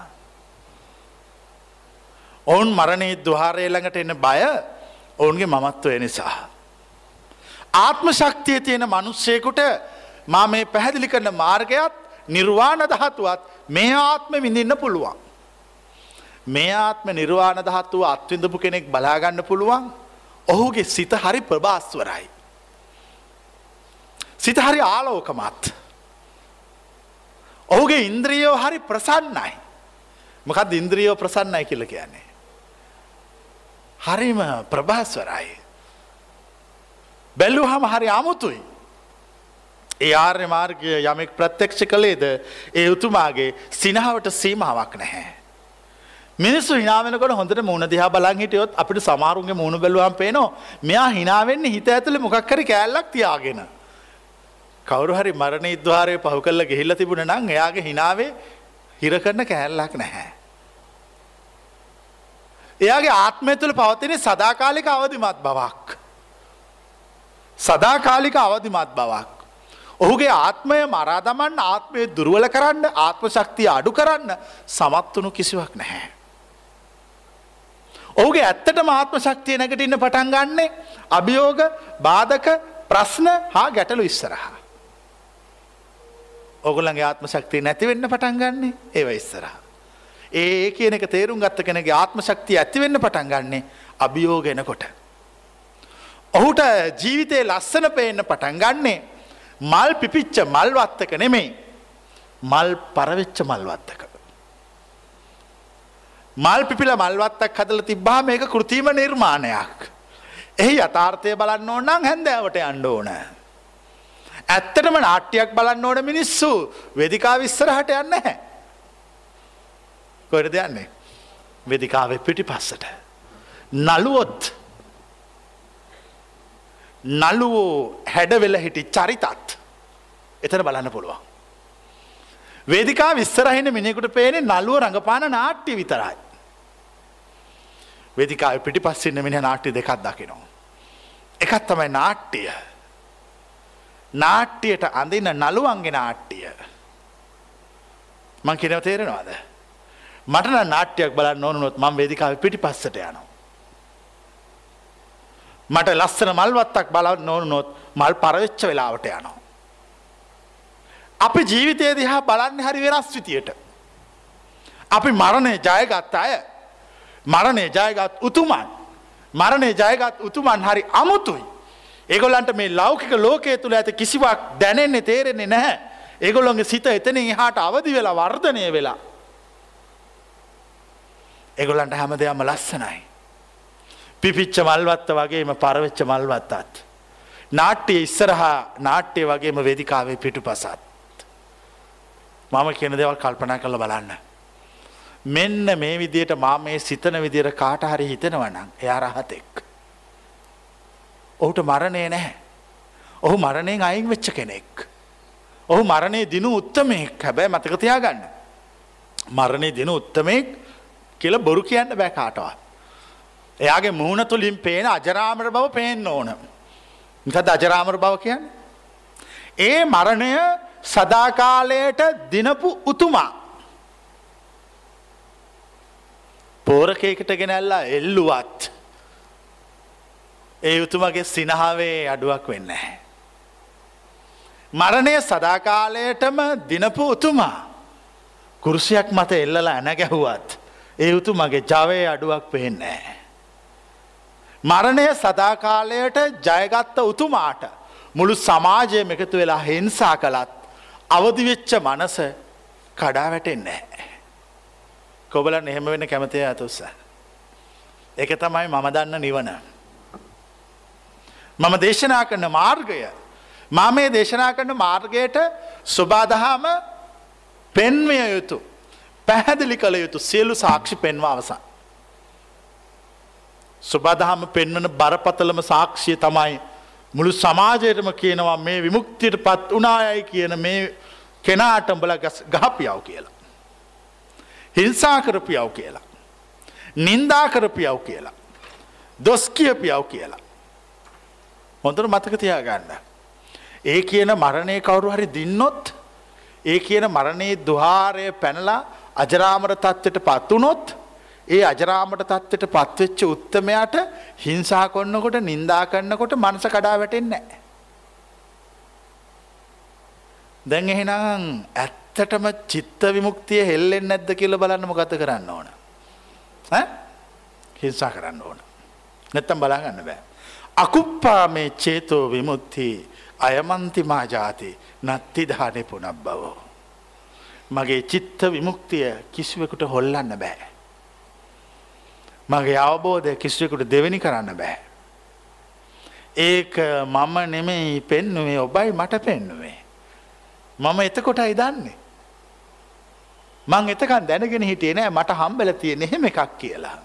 ඔවුන් මරණයේ දහාරය ළඟට එන්න බය ඔවුන්ගේ මමත්වය නිසා. ආත්ම ශක්තිය තියෙන මනුස්සයකුට මා මේ පැහැදිලි කරන මාර්ගයත් නිර්වාණ දහතුවත් මේ ආත්ම විඳින්න පුළුවන්. මේ ආත්ම නිර්වාණ දහත්තුව අත්විඳපු කෙනෙක් බලාගන්න පුළුවන් ඔහුගේ සිත හරි ප්‍රභාස්වරයි. සිත හරි ආලෝකමත්. ඔහුගේ ඉන්ද්‍රියෝ හරි ප්‍රසන්නයි. මොකද ඉන්ද්‍රියෝ ප්‍රසන්නයි කියල කියන්නේ. හරිම ප්‍රභාස්වරයි. බැල්ලු හම හරි අමුතුයි. ඒ ආර්ය මාර්ගය යමෙක් ප්‍රත්‍යක්ෂ කළේද ඒ උතුමාගේ සිනාවට සීමාවක් නැහැ. මිනිස්සු හිනාවෙනකොට හොඳට මුණ දිහා බලන් හිටියොත් අපිට සමාරුන්ගේ මුණ බැලුවම් පේනවා මෙයා හිනාවෙන්නේ හිත ඇතුළේ මොකක්කරි කෑල්ලක් තියාගෙන. කවරු හරි මරණ ඉද්වාරය පහු කල්ල ගෙහිල්ල තිබුණ නං එයාගේ හිනාවේ හිර කරන කෑල්ලක් නැහැ. එයාගේ ආත්මය තුළ පවතින සදාකාලික අවධිමත් බවක්. සදාකාලික අවධිමත් බවක්. ඔහුගේ ආත්මය මරාදමන්න ආත්මය දුරුවල කරන්න ආත්ම ශක්තිය අඩු කරන්න සමත්වනු කිසිවක් නැහැ. ඔහුගේ ඇත්තට ආත්ම ශක්තිය නැගටඉන්න පටන් ගන්නේ අභියෝග බාධක ප්‍රශ්න හා ගැටලු ඉස්සරහා. ඔගුලන්ගේ ආත්ම ශක්තිය නැතිවෙන්න පටන් ගන්නේ ඒව ඉස්සරහ. ඒ කියන එක තේරුම් ගත්ත කෙනගේ ආත්ම ශක්තිය ඇතිවෙන්න පටන් ගන්නේ අභියෝගෙනකොට. ඔහුට ජීවිතයේ ලස්සන පේන්න පටන් ගන්නේ මල් පිපිච්ච මල්වත්තක නෙමෙයි මල් පරවෙච්ච මල්වත්තක. මල් පිපිල මල්වත්තක් හදල තිබ්බා මේක කෘතිීම නිර්මාණයක්. එහි යථාර්ථය බලන්න ඕන්නම් හැන්දෑවට අන්ඩ ඕන. ඇත්තටම නාට්‍යයක් බලන්න ඕන මිනිස්සු වෙදිකා විස්සරහට යන්න හැ. කොයට දෙයන්නේ. වෙදිකාවේ පිටි පස්සට. නළුවොත් නළුවෝ හැඩවෙල හිටි චරිතත් එතන බලන්න පුළුවන්. වේදිකා විස්සරහින මිනිකුට පේනේ නළුව රඟපාන නාට්‍ය විතරයි. වෙදිකා පිටි පස්සින්න මිනි නාට්‍ය දෙකක් දකිනවා. එකත් තමයි නාට්‍යය. නාට්‍යයට අඳන්න නළුවන්ගේ නාට්‍යය. මං කෙනව තේරෙනවාද. මටන නාට්‍යයක් බලන්න ඕනුනොත් මං වේදිකාව පිටි පස්සට යනවා. මට ලස්සන මල්වත්තක් බලන්න ඕනුනොත් මල් පරවෙච්ච වෙලාවට යනවා. අපි ජීවිතය දිහා බලන්න හරි වෙනස් විතියට. අපි මරණය ජයගත් අය මරණය ජයගත් උතුමන් මරණය ජයගත් උතුමන් හරි අමුතුයි. ඒගොල්ලන්ට මේ ලෞකික ලෝකය තුළ ඇත කිසිවක් දැනෙන්නේ තේරෙන්නේ නැහැ. ඒගොල්ලොන්ගේ සිත එතනින් එහාට අවදි වෙලා වර්ධනය වෙලා. ඒගොල්ලන්ට හැම දෙයක්ම ලස්සනයි. පිපිච්ච මල්වත්ත වගේම පරවෙච්ච මල්වත්තත්. නාට්‍යය ඉස්සරහා නාට්‍යය වගේම වෙදිකාවේ පිටු පසත්. මම කියන දෙවල් කල්පනා කළ බලන්න. මෙන්න මේ විදියට මා මේ සිතන විදිර කාට හරි හිතෙනවනම් එයා රහතෙක්. ඔහුට මරණය නැහැ. ඔහු මරණයෙන් අයින් වෙච්ච කෙනෙක්. ඔහු මරණය දිනු උත්තමයෙක් හැබැයි මතකතියා ගන්න. මරණය දින උත්තමයෙක් කියල බොරු කියන්න බෑ කාටවා. එයාගේ මුහුණ තුළින් පේන අජරාමර බව පේෙන් ඕන. නිකද අජරාමර බව කියන්න. ඒ මරණය සදාකාලයට දිනපු උතුමා. පෝරකයකට ගෙනැල්ලා එල්ලුවත් ඒ උතුමගේ සිනහාවේ අඩුවක් වෙන්න. මරණය සදාකාලයටම දිනපු උතුමා කුරුසියක් මත එල්ලලා ඇන ගැහුවත් ඒ උතු මගේ ජවය අඩුවක් පේන්නේ. මරණය සදාකාලයට ජයගත්ත උතුමාට මුළු සමාජයම එකතු වෙලා හිංසා කළත් අවදිවෙච්ච මනස කඩා වැටෙන්නේ. කොබල එහෙම වෙන කැමතිය ඇතුස්ස. එක තමයි මම දන්න නිවන. මම දේශනා කරන මාර්ගය මා මේ දේශනා කරන මාර්ගයට ස්වබාදහාම පෙන්වය යුතු පැහැදිලි කළ යුතු සියලු සාක්ෂි පෙන්වා අවසන්. සුබදහම පෙන්වන බරපතලම සාක්ෂිය තමයි මුළු සමාජයටම කියනවා මේ විමුක්තියට පත් වනායයි කියන මේ කෙනාටම්බල ගහපියව් කියලා. හිංසාකරපියව් කියලා. නින්දාකරපියව් කියලා. දොස් කියපියව් කියලා. හොඳට මතක තියාගන්න. ඒ කියන මරණය කවුරු හරි දින්නොත් ඒ කියන මරණයේ දුහාරය පැනලා අජරාමර තත්ත්වයට පත්වනොත් ඒ අජරාමට තත්ත්වයට පත්වෙච්ච උත්තමයට හිංසා කොන්නකොට නින්දා කරන්නකොට මනස කඩා වැටෙන්නේ. දැන් එහෙනම් ඇත්තටම චිත්ත විමුක්තිය හෙල්ලෙන් නැද්ද කියල බලන්නම ගත කරන්න ඕන. හිංසා කරන්න ඕන. නැත්තම් බලාගන්න බෑ. අකුප්පා මේ චේතෝ විමුත්ති අයමන්තිමා ජාති නත්තිධානය පුනක් බවෝ. මගේ චිත්ත විමුක්තිය කිසිවෙකුට හොල්ලන්න බෑ. මගේ අවබෝධය කිසිවෙකුට දෙවැනි කරන්න බෑ. ඒක මම නෙමෙයි පෙන්නුවේ ඔබයි මට පෙන්නුවේ. මම එතකොටයි දන්නේ. මං එතකන් දැනගෙන හිටියේ නෑ මට හම්බල තියෙන එහෙම එකක් කියලා.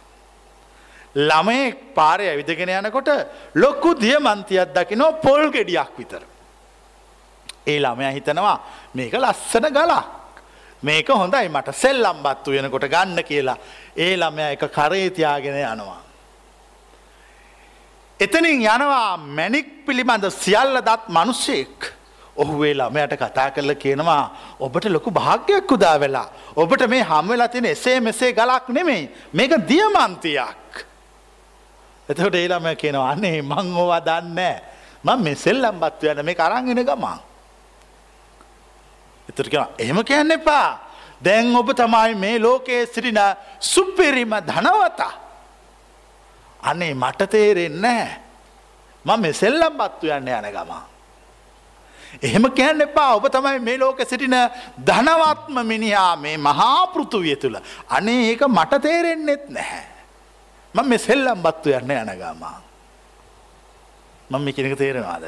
ළමයෙක් පාරය ඇවිදගෙන යනකොට ලොක්කු දියමන්තියක් දකිනෝ පොල් ගෙඩියක් විතර. ඒ ළමය හිතනවා මේක ලස්සන ගලා. මේක හොඳයි මට සෙල්ලම්බත්තු වෙනකොට ගන්න කියලා ඒ ළමය එක කරේතියාගෙන යනවා. එතනින් යනවා මැනික් පිළිබඳ සියල්ල දත් මනුස්සයෙක්. ඔහුවේ ළමයට කතා කරල කියනවා ඔබට ලොකු භාග්‍යයක් කුදා වෙලා. ඔබට මේ හම්වෙලා තින එසේ මෙසේ ගලක් නෙමෙයි මේක දියමන්තියක්. එතකොට ඒළම කියනවා අන්නේ මං ඕවා දන්න මං මේ සෙල්ලම් බත්ව යන මේ අරංගෙන ගමන්. එතට එහෙම කියන්න එපා. දැන් ඔබ තමයි මේ ලෝකයේ සිටින සුප්පෙරිම ධනවතා. අනේ මට තේරෙන්නේ මම මේ සෙල්ලම් බත්තු යන්න යන ගමා. එහෙම කියන්න එපා ඔබ තමයි මේ ලෝක සිටින ධනවත්ම මිනිහා මේ මහා පෘතුවිය තුළ. අනේ ඒක මට තේරෙන්නෙත් නැහැ. මම මේ සෙල්ලම් බත්තු යන්න යන ගමා. මම මේ කෙනෙක තේරෙනවාද.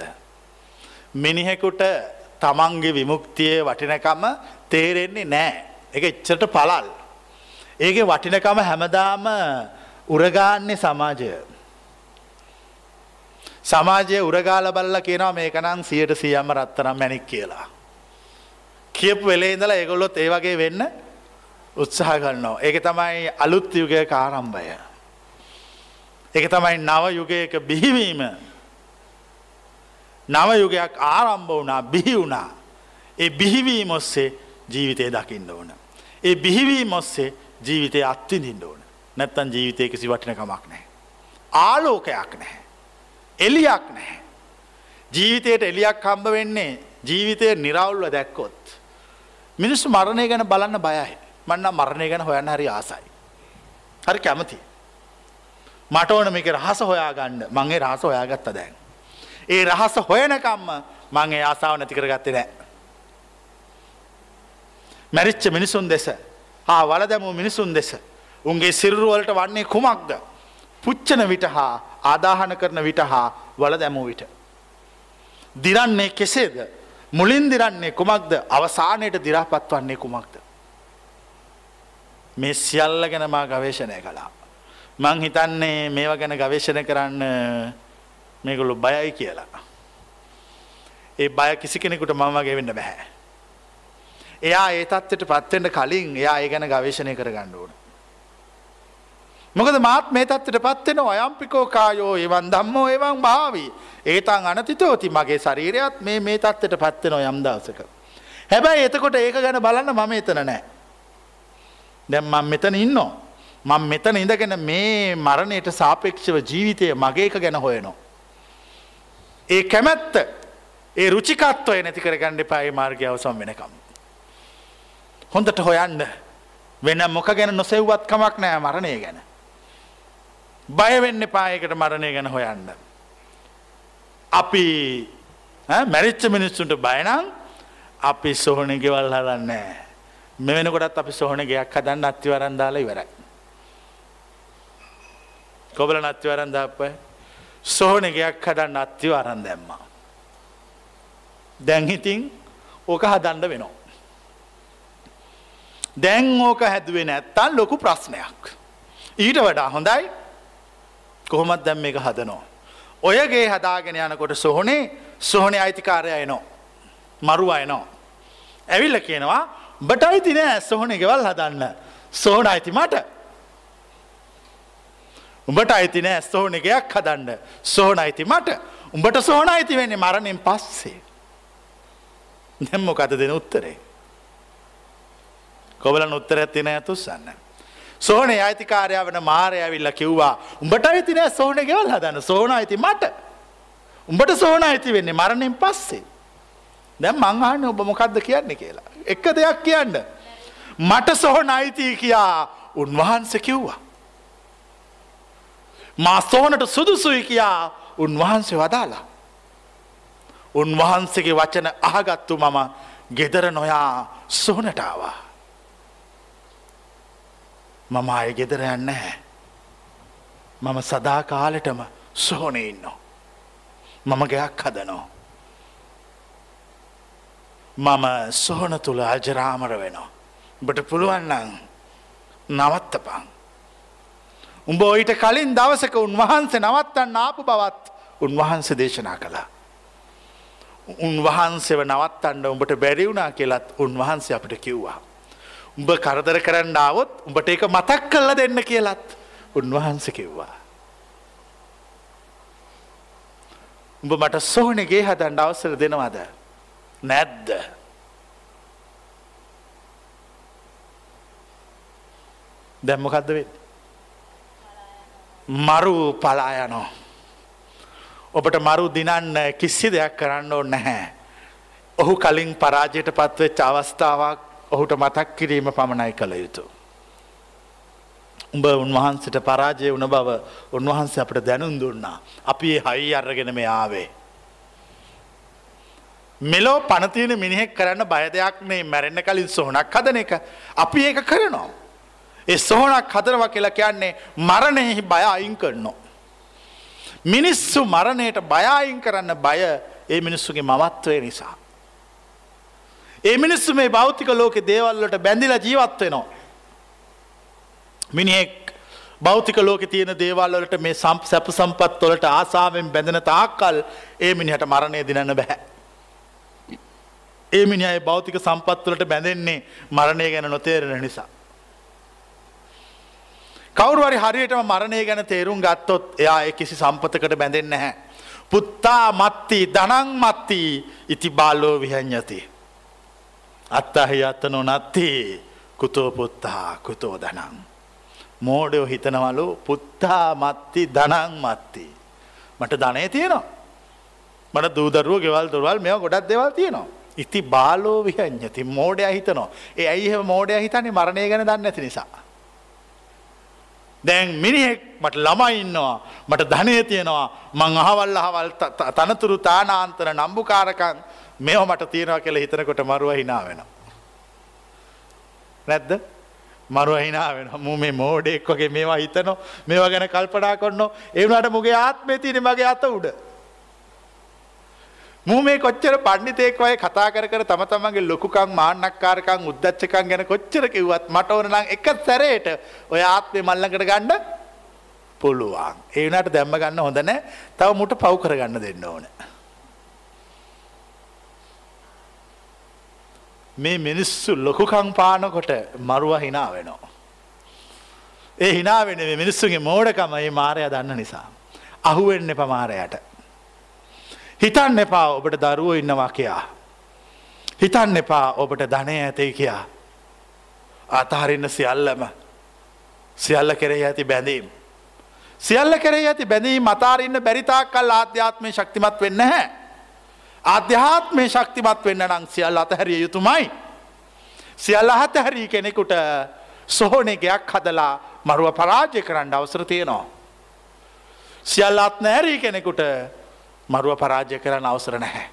මිනිහෙකුට තමන්ගේ විමුක්තිය වටිනකම තේරෙන්නේ නෑ. එක එච්චට පලල්. ඒක වටිනකම හැමදාම උරගාන්නේ සමාජය. සමාජය උරගාල බල්ල කියනවා මේකනම් සියට සියම්ම රත්තරම් මැනික් කියලා. කියපු වෙලේ ඉඳලා ඒගොල්ලොත් ඒ වගේ වෙන්න උත්සාහ කරනවා. ඒක තමයි අලුත් යුගය කාරම්භය. ඒක තමයි නව යුගයක බිහිවීම. නව යුගයක් ආරම්භ වුණා බිහි වුණා. ඒ බිහිවීම ඔස්සේ ජීවිතය දකින්න ඕන. ඒ බිහිවීම ඔස්සේ ජීවිතය අත්විඳින්න ඕන. නැත්තන් ජීවිතය කිසි වටිනකමක් නැහැ. ආලෝකයක් නැහැ. එලියක් නැහැ. ජීවිතයට එලියක් හම්බ වෙන්නේ ජීවිතය නිරවුල්ව දැක්කොත්. මිනිස්සු මරණය ගැන බලන්න බයයි. මන්න මරණය ගැන හොයන්න හරි ආසයි. හරි කැමති. මට ඕන මේක රහස හොයාගන්න මගේ රහස හොයාගත්ත දැන්. ඒ රහස හොයනකම්ම මගේ ආසාාව නැති කරගත්තේ නෑ. මැරිච්ච මිනිසුන් දෙස හා වල දැමූ මිනිසුන් දෙස උන්ගේ සිරුරුවලට වන්නේ කුමක්ද. පුච්චන විට හා ආදාහන කරන විට හා වල දැමූ විට. දිරන්නේ කෙසේද මුලින් දිරන්නේ කුමක්ද අවසානයට දිරාපත් වන්නේ කුමක්ද. මේ සියල්ල ගැන මා ගවේශණය කලා. මං හිතන්නේ මේවා ගැන ගවේශණය කරන්න මේගොල්ලු බයයි කියලා. ඒ බය කිසි කෙනෙකුට මම වගේ වෙන්න බැහැ. එයා ඒ තත්වට පත්වෙන්ට කලින් එයා ඒ ගැන ගවේශණය කර ගන්න ඕන. මොකද මාත් මේ තත්වට පත්වෙන අයම්පිකෝ කායෝ එවන් දම්මෝ එවන් භාවී ඒතන් අනතිතෝති මගේ ශරීරයත් මේ මේ තත්වට පත්වෙන යම් දවසක. හැබැයි එතකොට ඒක ගැන බලන්න මම එතන නෑ. දැම් මං මෙතන ඉන්නෝ. මං මෙතන ඉඳගෙන මේ මරණයට සාපේක්ෂව ජීවිතය මගේ එක ගැන හොයනවා. ඒ කැමැත්ත ඒ රුචිකත්වය නැති කරගණ්ඩ පායි මාර්ගය අවසම් වෙනකම්. හොඳට හොයන්න වෙන මොක ගැන නොසෙව්වත් කමක් නෑ මරණය ගැන. බයවෙන්න පායකට මරණය ගැන හොයන්න. අපි මැරිච්ච මිනිස්සුන්ට බයනං අපි සොහන ගෙවල් හලන්නෑ. මෙවෙන කොටත් අපි සොහන ගයක් හදන්න අත්තිවරන්දාලා ඉවරයි. කොබල නත්තිවරන්දාපය සොහන ගයක් හඩන්න අත්තිව අරන් දැම්මා. දැන්හිතින් ඕක හදන්ඩ වෙනවා. දැන් ඕක හැදුවේ නැත්තන් ලොකු ප්‍රශ්නයක්. ඊට වඩා හොඳයි කොහොමත් දැම් මේක හදනෝ. ඔයගේ හදාගෙන යනකොට සොහොනේ සොහනේ අයිතිකාරය එනෝ. මරු අයනෝ. ඇවිල්ල කියනවා බට අයිති නෑ සොහනේ ගෙවල් හදන්න සෝන අයිති මට උඹට අයිති නෑ සෝන එකයක් හදන්න සෝන අයිති මට උඹට සෝන අයිති වෙන්නේ මරණින් පස්සේ දැම්මොකද දෙන උත්තරේ කොබලන් උත්තරයක් තින ඇතුස්සන්න. සෝනේ අයිතිකාරය වන මාරය ඇවිල්ල කිව්වා උඹට අයිති නෑ සෝන ගෙවල් හදන්න සෝන අයිති මට උඹට සෝන අයිති වෙන්නේ මරණින් පස්සේ දැම් මංහන්න ඔබ මොකක්ද කියන්නේ කියලා. එක දෙයක් කියන්න. මට සොහොන අයිතිය කියා උන්වහන්ස කිව්වා. මා සෝනට සුදුසුයි කියා උන්වහන්සේ වදාලා. උන්වහන්සේගේ වචන අහගත්තු මම ගෙදර නොයා සෝනටාවා. මම අය ගෙදර යන්න හැ. මම සදා කාලෙටම සෝන ඉන්නෝ. මම ගයක් හදනෝ. මම සොහන තුළ අජරාමර වෙනවා. බට පුළුවන්නන් නවත්තපං. උඹ ඔයිට කලින් දවසක උන්වහන්සේ නවත්තන්න ආපු බවත් උන්වහන්සේ දේශනා කළා. උන්වහන්සේව නවත්තන්න උඹට බැරිවුණා කියලත් උන්වහන්සේ අපට කිව්වා. උඹ කරදර කරන්න ආවොත් උඹට ඒක මතක් කල්ල දෙන්න කියලත් උන්වහන්ස කිව්වා. උඹ මට සෝනගේ හදන්ඩ අවසර දෙනවද නැද්ද. දැම්මකක්ද වෙ. මරු පලායනෝ. ඔබට මරු දිනන්න කිසි දෙයක් කරන්න ඕ නැහැ. ඔහු කලින් පරාජයට පත්වෙච්ච අවස්ථාවක් ඔහුට මතක් කිරීම පමණයි කළ යුතු. උඹ උන්වහන්සට පරාජය වන බව උන්වහන්සේ අපට දැනුම් දුන්නා. අපි ඒ හයි අරගෙන මේ ආවේ. මෙලෝ පනතියන මිනිහෙක් කරන්න බය දෙයක් මේ මැරෙන්න කලින් සොහනක් හදන එක. අපි ඒක කරනවා. ඒ සොහනක් හදරව කියලා කියන්නේ මරණයෙහි බය අයින් කරනවා. මිනිස්සු මරණයට බයයින් කරන්න බය ඒ මිනිස්සුගේ මමත්වය නිසා. ඒ මිනිස්සු මේ භෞතික ලෝකෙ දේවල්ලට බැඳිලා ජීවත් වෙනවා. මිනිහෙක් භෞතික ලෝක තියෙන දේවල්වලට මේ සම්ප සැප සම්පත් වලට ආසාාවෙන් බැඳෙන තාක්කල් ඒ මිනිහට මරණය දිනන්න බැහැ. ඒ මිනිහයි භෞතික සම්පත්වලට බැඳෙන්නේ මරණය ගැන නොතේරෙන නිසා. කවරුවරි හරියටම මරණය ගැන තේරුම් ගත්තොත් එයා කිසි සම්පතකට බැඳෙන් නැහැ. පුත්තා මත්ති දනං මත්ති ඉති බාලෝ විහඥති. අත්තහි අත්ත නොනත්ති කුතෝ පුත්තා කුතෝ දනං. මෝඩයෝ හිතනවලු පුත්තා මත්ති දනං මත්ති. මට ධනය තියෙනවා. මට දූදරුව ගෙවල් දොරවල් මෙ ගොඩක් දෙවල් තියෙනවා. ඉති බාලෝ විහඥති මෝඩය හිතනවා. ඒ ඇයි මෝඩය හිතන්නේ මරණය ගැන දන්න ඇති නිසා. දැන් මිනිහෙක් මට ළමයි ඉන්නවා මට ධනය තියෙනවා මං අහවල් අහවල් තනතුරු තානාන්තර නම්බුකාරකන් මෙව මට තියෙනවා කියලා හිතනකොට මරුව හිනා වෙනවා. නැද්ද? මරුව හිනා වෙනවා. මු මේ මෝඩෙක් වගේ මේවා හිතනෝ මේවා ගැන කල්පනා කරනෝ ඒ වුණාට මුගේ ආත්මේ තියෙන මගේ අත උඩ. මූ මේ කොච්චර පණ්ඩිතයෙක් වගේ කතා කර කර තම තමන්ගේ ලොකුකම් මාන්නක්කාරකම් උද්දච්චකම් ගැන කොච්චර කිව්වත් මට ඕන නම් එක සැරේට ඔය ආත්මේ මල්ලකට ගන්න පුළුවන්. ඒ වුණාට දැම්ම ගන්න හොඳ නැහැ. තව මුට පව් කරගන්න දෙන්න ඕන. මේ මිනිස්සු ලොකුකම් පානකොට මරුව hina වෙනවා. ඒ hina වෙන්නේ මේ මිනිස්සුගේ මෝඩකම මේ මායя දන්න නිසා. අහුවෙන්න එපා මායයට. හිතන්න එපා ඔබට දරුවෝ ඉන්නවා කියා. හිතන්න එපා ඔබට ධනය ඇතයි කියා. අතහරින්න සියල්ලම සියල්ල කෙරෙහි ඇති බැඳීම්. සියල්ල කෙරෙහි ඇති බැඳීම් අතාරන්න බැරිතාක් කල් ආධ්‍යාත්මය ශක්තිමත් වෙන්න හැ. ආධ්‍යාත්මය ශක්තිමත් වෙන්න නං සියල් අතහැරිය යුතුමයි. සියල්ල අහතහැරී කෙනෙකුට සොහෝනෙගයක් හදලා මරුව පරාජය කරන්න අවසර තියෙනවා. සියල් අත් නෑරී කෙනෙකුට මරුව පරාජය කරන්න අවසර නැහැ.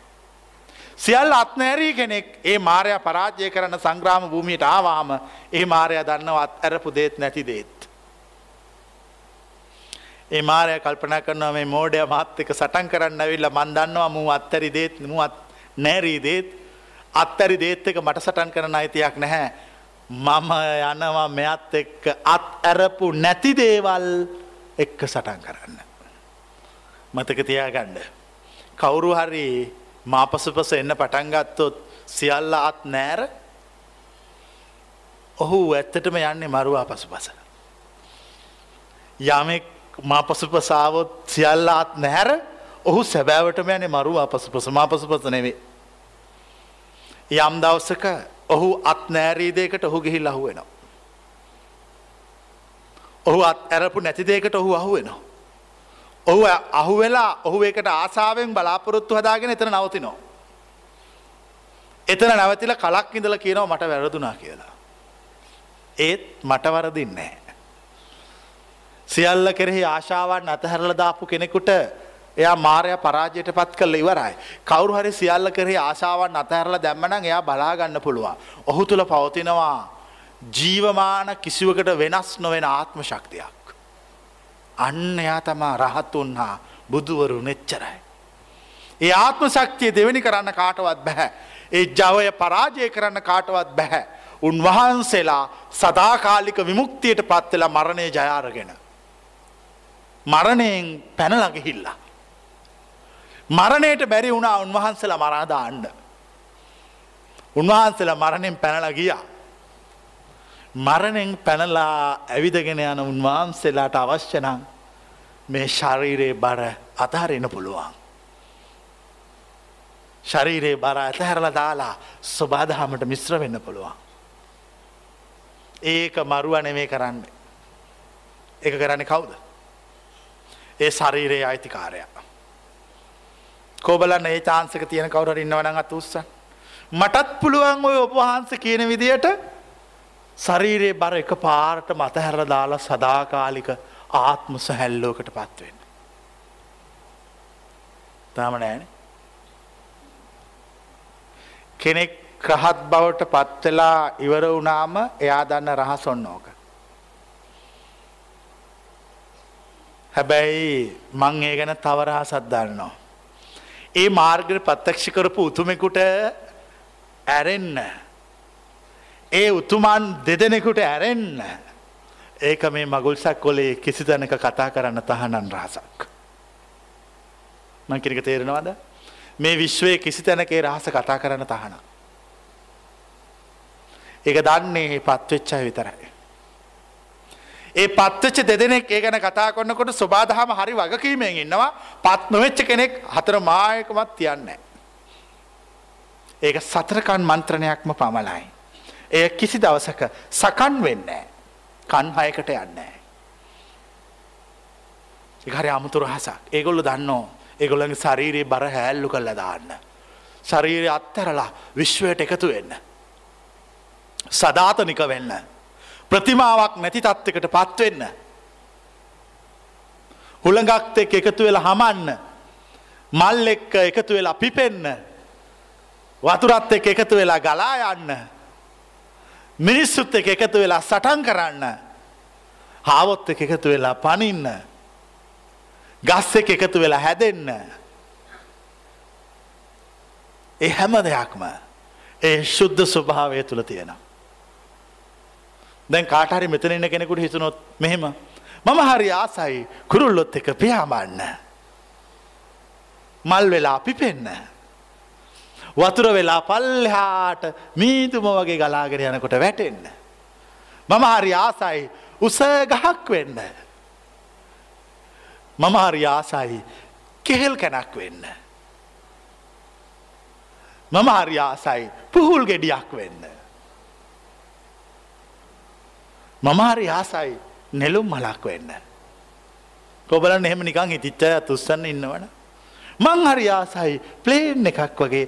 සියල් අත්නෑරී කෙනෙක් ඒ මාරය පරාජය කරන සංග්‍රාම භූමියට ආවාම ඒ මාරය දන්නවත් ඇරපු දේත් නැති දේත්. ඒ මාරය කල්පනා කරනවා මේ මෝඩය මාත්‍යක සටන් කරන්න ඇවිල්ල මන්දන්නවා මූ අත්තරි දේත් මුවත් නෑරී දේත් අත්තරි දේත් එක මට සටන් කරන අයිතියක් නැහැ. මම යනවා මෙයත් එක්ක අත් ඇරපු නැති දේවල් එක්ක සටන් කරන්න. මතක තියාගන්න. කවුරු හරි මාපසුපස එන්න පටන්ගත්තොත් සියල්ල අත් නෑර ඔහු ඇත්තටම යන්නේ මරුවා පසුපස. යමෙක් මාපසුපසාවොත් සියල්ල අත් නැහැර ඔහු සැබෑවටම යනේ මරුවා පසුපස මාපසුපස නෙවේ. යම් දවසක ඔහු අත් නෑරීදයකට ඔහු ගිහිල් අහුවෙනවා. ඔහු අත් ඇරපු නැතිදේකට ඔහු අහුවෙනවා. ඔහු අහුවෙලා ඔහු එකට ආසාාවෙන් බලාපොරොත්තු හදාගෙන එතන නවතිනෝ. එතන නැවතිල කලක් ඉඳල කියනව මට වැරදුනා කියලා. ඒත් මට වරදින්නේ. සියල්ල කෙරෙහි ආශාවන් අතහැරල දාපු කෙනෙකුට එයා මාරය පරාජයට පත් කල ඉවරයි. කවරු හරි සියල්ල කරේ ආශාවන් අතහැරල දැම්මන එයා බලාගන්න පුළුවන්. ඔහු තුළ පවතිනවා ජීවමාන කිසිවකට වෙනස් නොවෙන ආත්ම ශක්තියක්. අන්න එයා තමා රහත්තුන් හා බුදුවරු නෙච්චරයි. ඒ ආත්ම ශක්තිය දෙවැනි කරන්න කාටවත් බැහැ. ඒ ජවය පරාජය කරන්න කාටවත් බැහැ. උන්වහන්සේලා සදාකාලික විමුක්තියට පත්වෙලා මරණය ජයාරගෙන. මරණයෙන් පැනලගහිල්ලා. මරණයට බැරි වුණා උන්වහන්සේලා මරාදාන්න. උන්වහන්සේලා මරණයෙන් පැනල ගියා. මරණෙන් පැනලා ඇවිදගෙන යන උන්වහන්සේලාට අවශ්‍යනං මේ ශරීරයේ බර අතහරෙන පුළුවන්. ශරීරයේ බර ඇතහැරල දාලා ස්වබාදහමට මිශ්‍ර වෙන්න පුළුවන්. ඒක මරුව නෙමේ කරන්න. එක කරන්න කවුද. ඒ ශරීරයේ අයිතිකාරය. කෝබලන්න ඒ චාන්සක තියෙන කවුර ඉන්නවන අත් උත්සන් මටත් පුළුවන් ඔය ඔබහන්ස කියන විදියට ශරීරයේ බර එක පාරට මතහැර දාලා සදාකාලික ආත්ම සැහැල්ලෝකට පත්වෙන්න. තාම නෑන කෙනෙක් ක්‍රහත් බවට පත්වෙලා ඉවර වුණාම එයා දන්න රහස් ඔන්න ඕක. හැබැයි මං ඒ ගැන තවරහසත් දන්නවා. ඒ මාර්ගර පත්තක්ෂ කරපු උතුමෙකුට ඇරෙන්න. ඒ උතුමන් දෙදෙනෙකුට ඇරෙන්න. ඒක මේ මගුල්සක් කොලේ කිසි තැනක කතා කරන්න තහනන් රහසක්. මංකිරික තේරෙනවාද මේ විශ්වය කිසි තැනකේ රහස කතා කරන්න තහන. ඒක දන්නේ පත්වෙච්චා විතරයි. ඒ පත්වච්ච දෙදෙනෙක් ඒ ගැන කතා කොන්නකොට ස්වබාදහම හරි වගකීමෙන් ඉන්නවා පත් නොවෙච්ච කෙනෙක් හතර මායකමත් තියන්නේ. ඒක සතරකන් මන්ත්‍රණයක්ම පමණයි. එය කිසි දවසක සකන් වෙන්නේ. කන් හයකට යන්නේ. හරි අමුතුර හසක් ඒගොල්ල දන්නෝ ඒගොල්ලගේ ශරීරයේ බර හැල්ලු කල්ල දාන්න. ශරීරය අත්තරලා විශ්වයට එකතු වෙන්න. සධාතනික වෙන්න. ප්‍රතිමාවක් නැති තත්වකට පත්වෙන්න. හුළඟක්ත එක් එකතු වෙලා හමන්න මල් එක්ක එකතු වෙලා පිපෙන්න වතුරත් එක් එකතු වෙලා ගලා යන්න මිනිස්සුත් එක එකතු වෙලා සටන් කරන්න හාවොත් එක එකතු වෙලා පනින්න ගස් එක එකතු වෙලා හැදෙන්න ඒ හැම දෙයක්ම ඒ ශුද්ධ ස්වභාවය තුළ තියෙනවා දැන් කාටහරි මෙතන ඉන්න කෙනෙකුට හිතුනොත් මෙහෙම මම හරි ආසයි කුරුල්ලොත් එක පියාඹන්න. මල් වෙලා පිපෙන්න. වතුර වෙලා පල්හාට මීදුම වගේ ගලාගෙන යනකොට වැටෙන්න. මම හරි ආසයි උස ගහක් වෙන්න. මම හරි ආසයි කෙහෙල් කැනක් වෙන්න. මම හරි ආසයි පුහුල් ගෙඩියක් වෙන්න. මමාරි ආසයි නෙලුම් මලක් වෙන්න. කොබලන් එහෙම නිකං හිතිච්චය තුස්සන්න ඉන්නවන. මං හරි ආසයි ප්ලේන් එකක් වගේ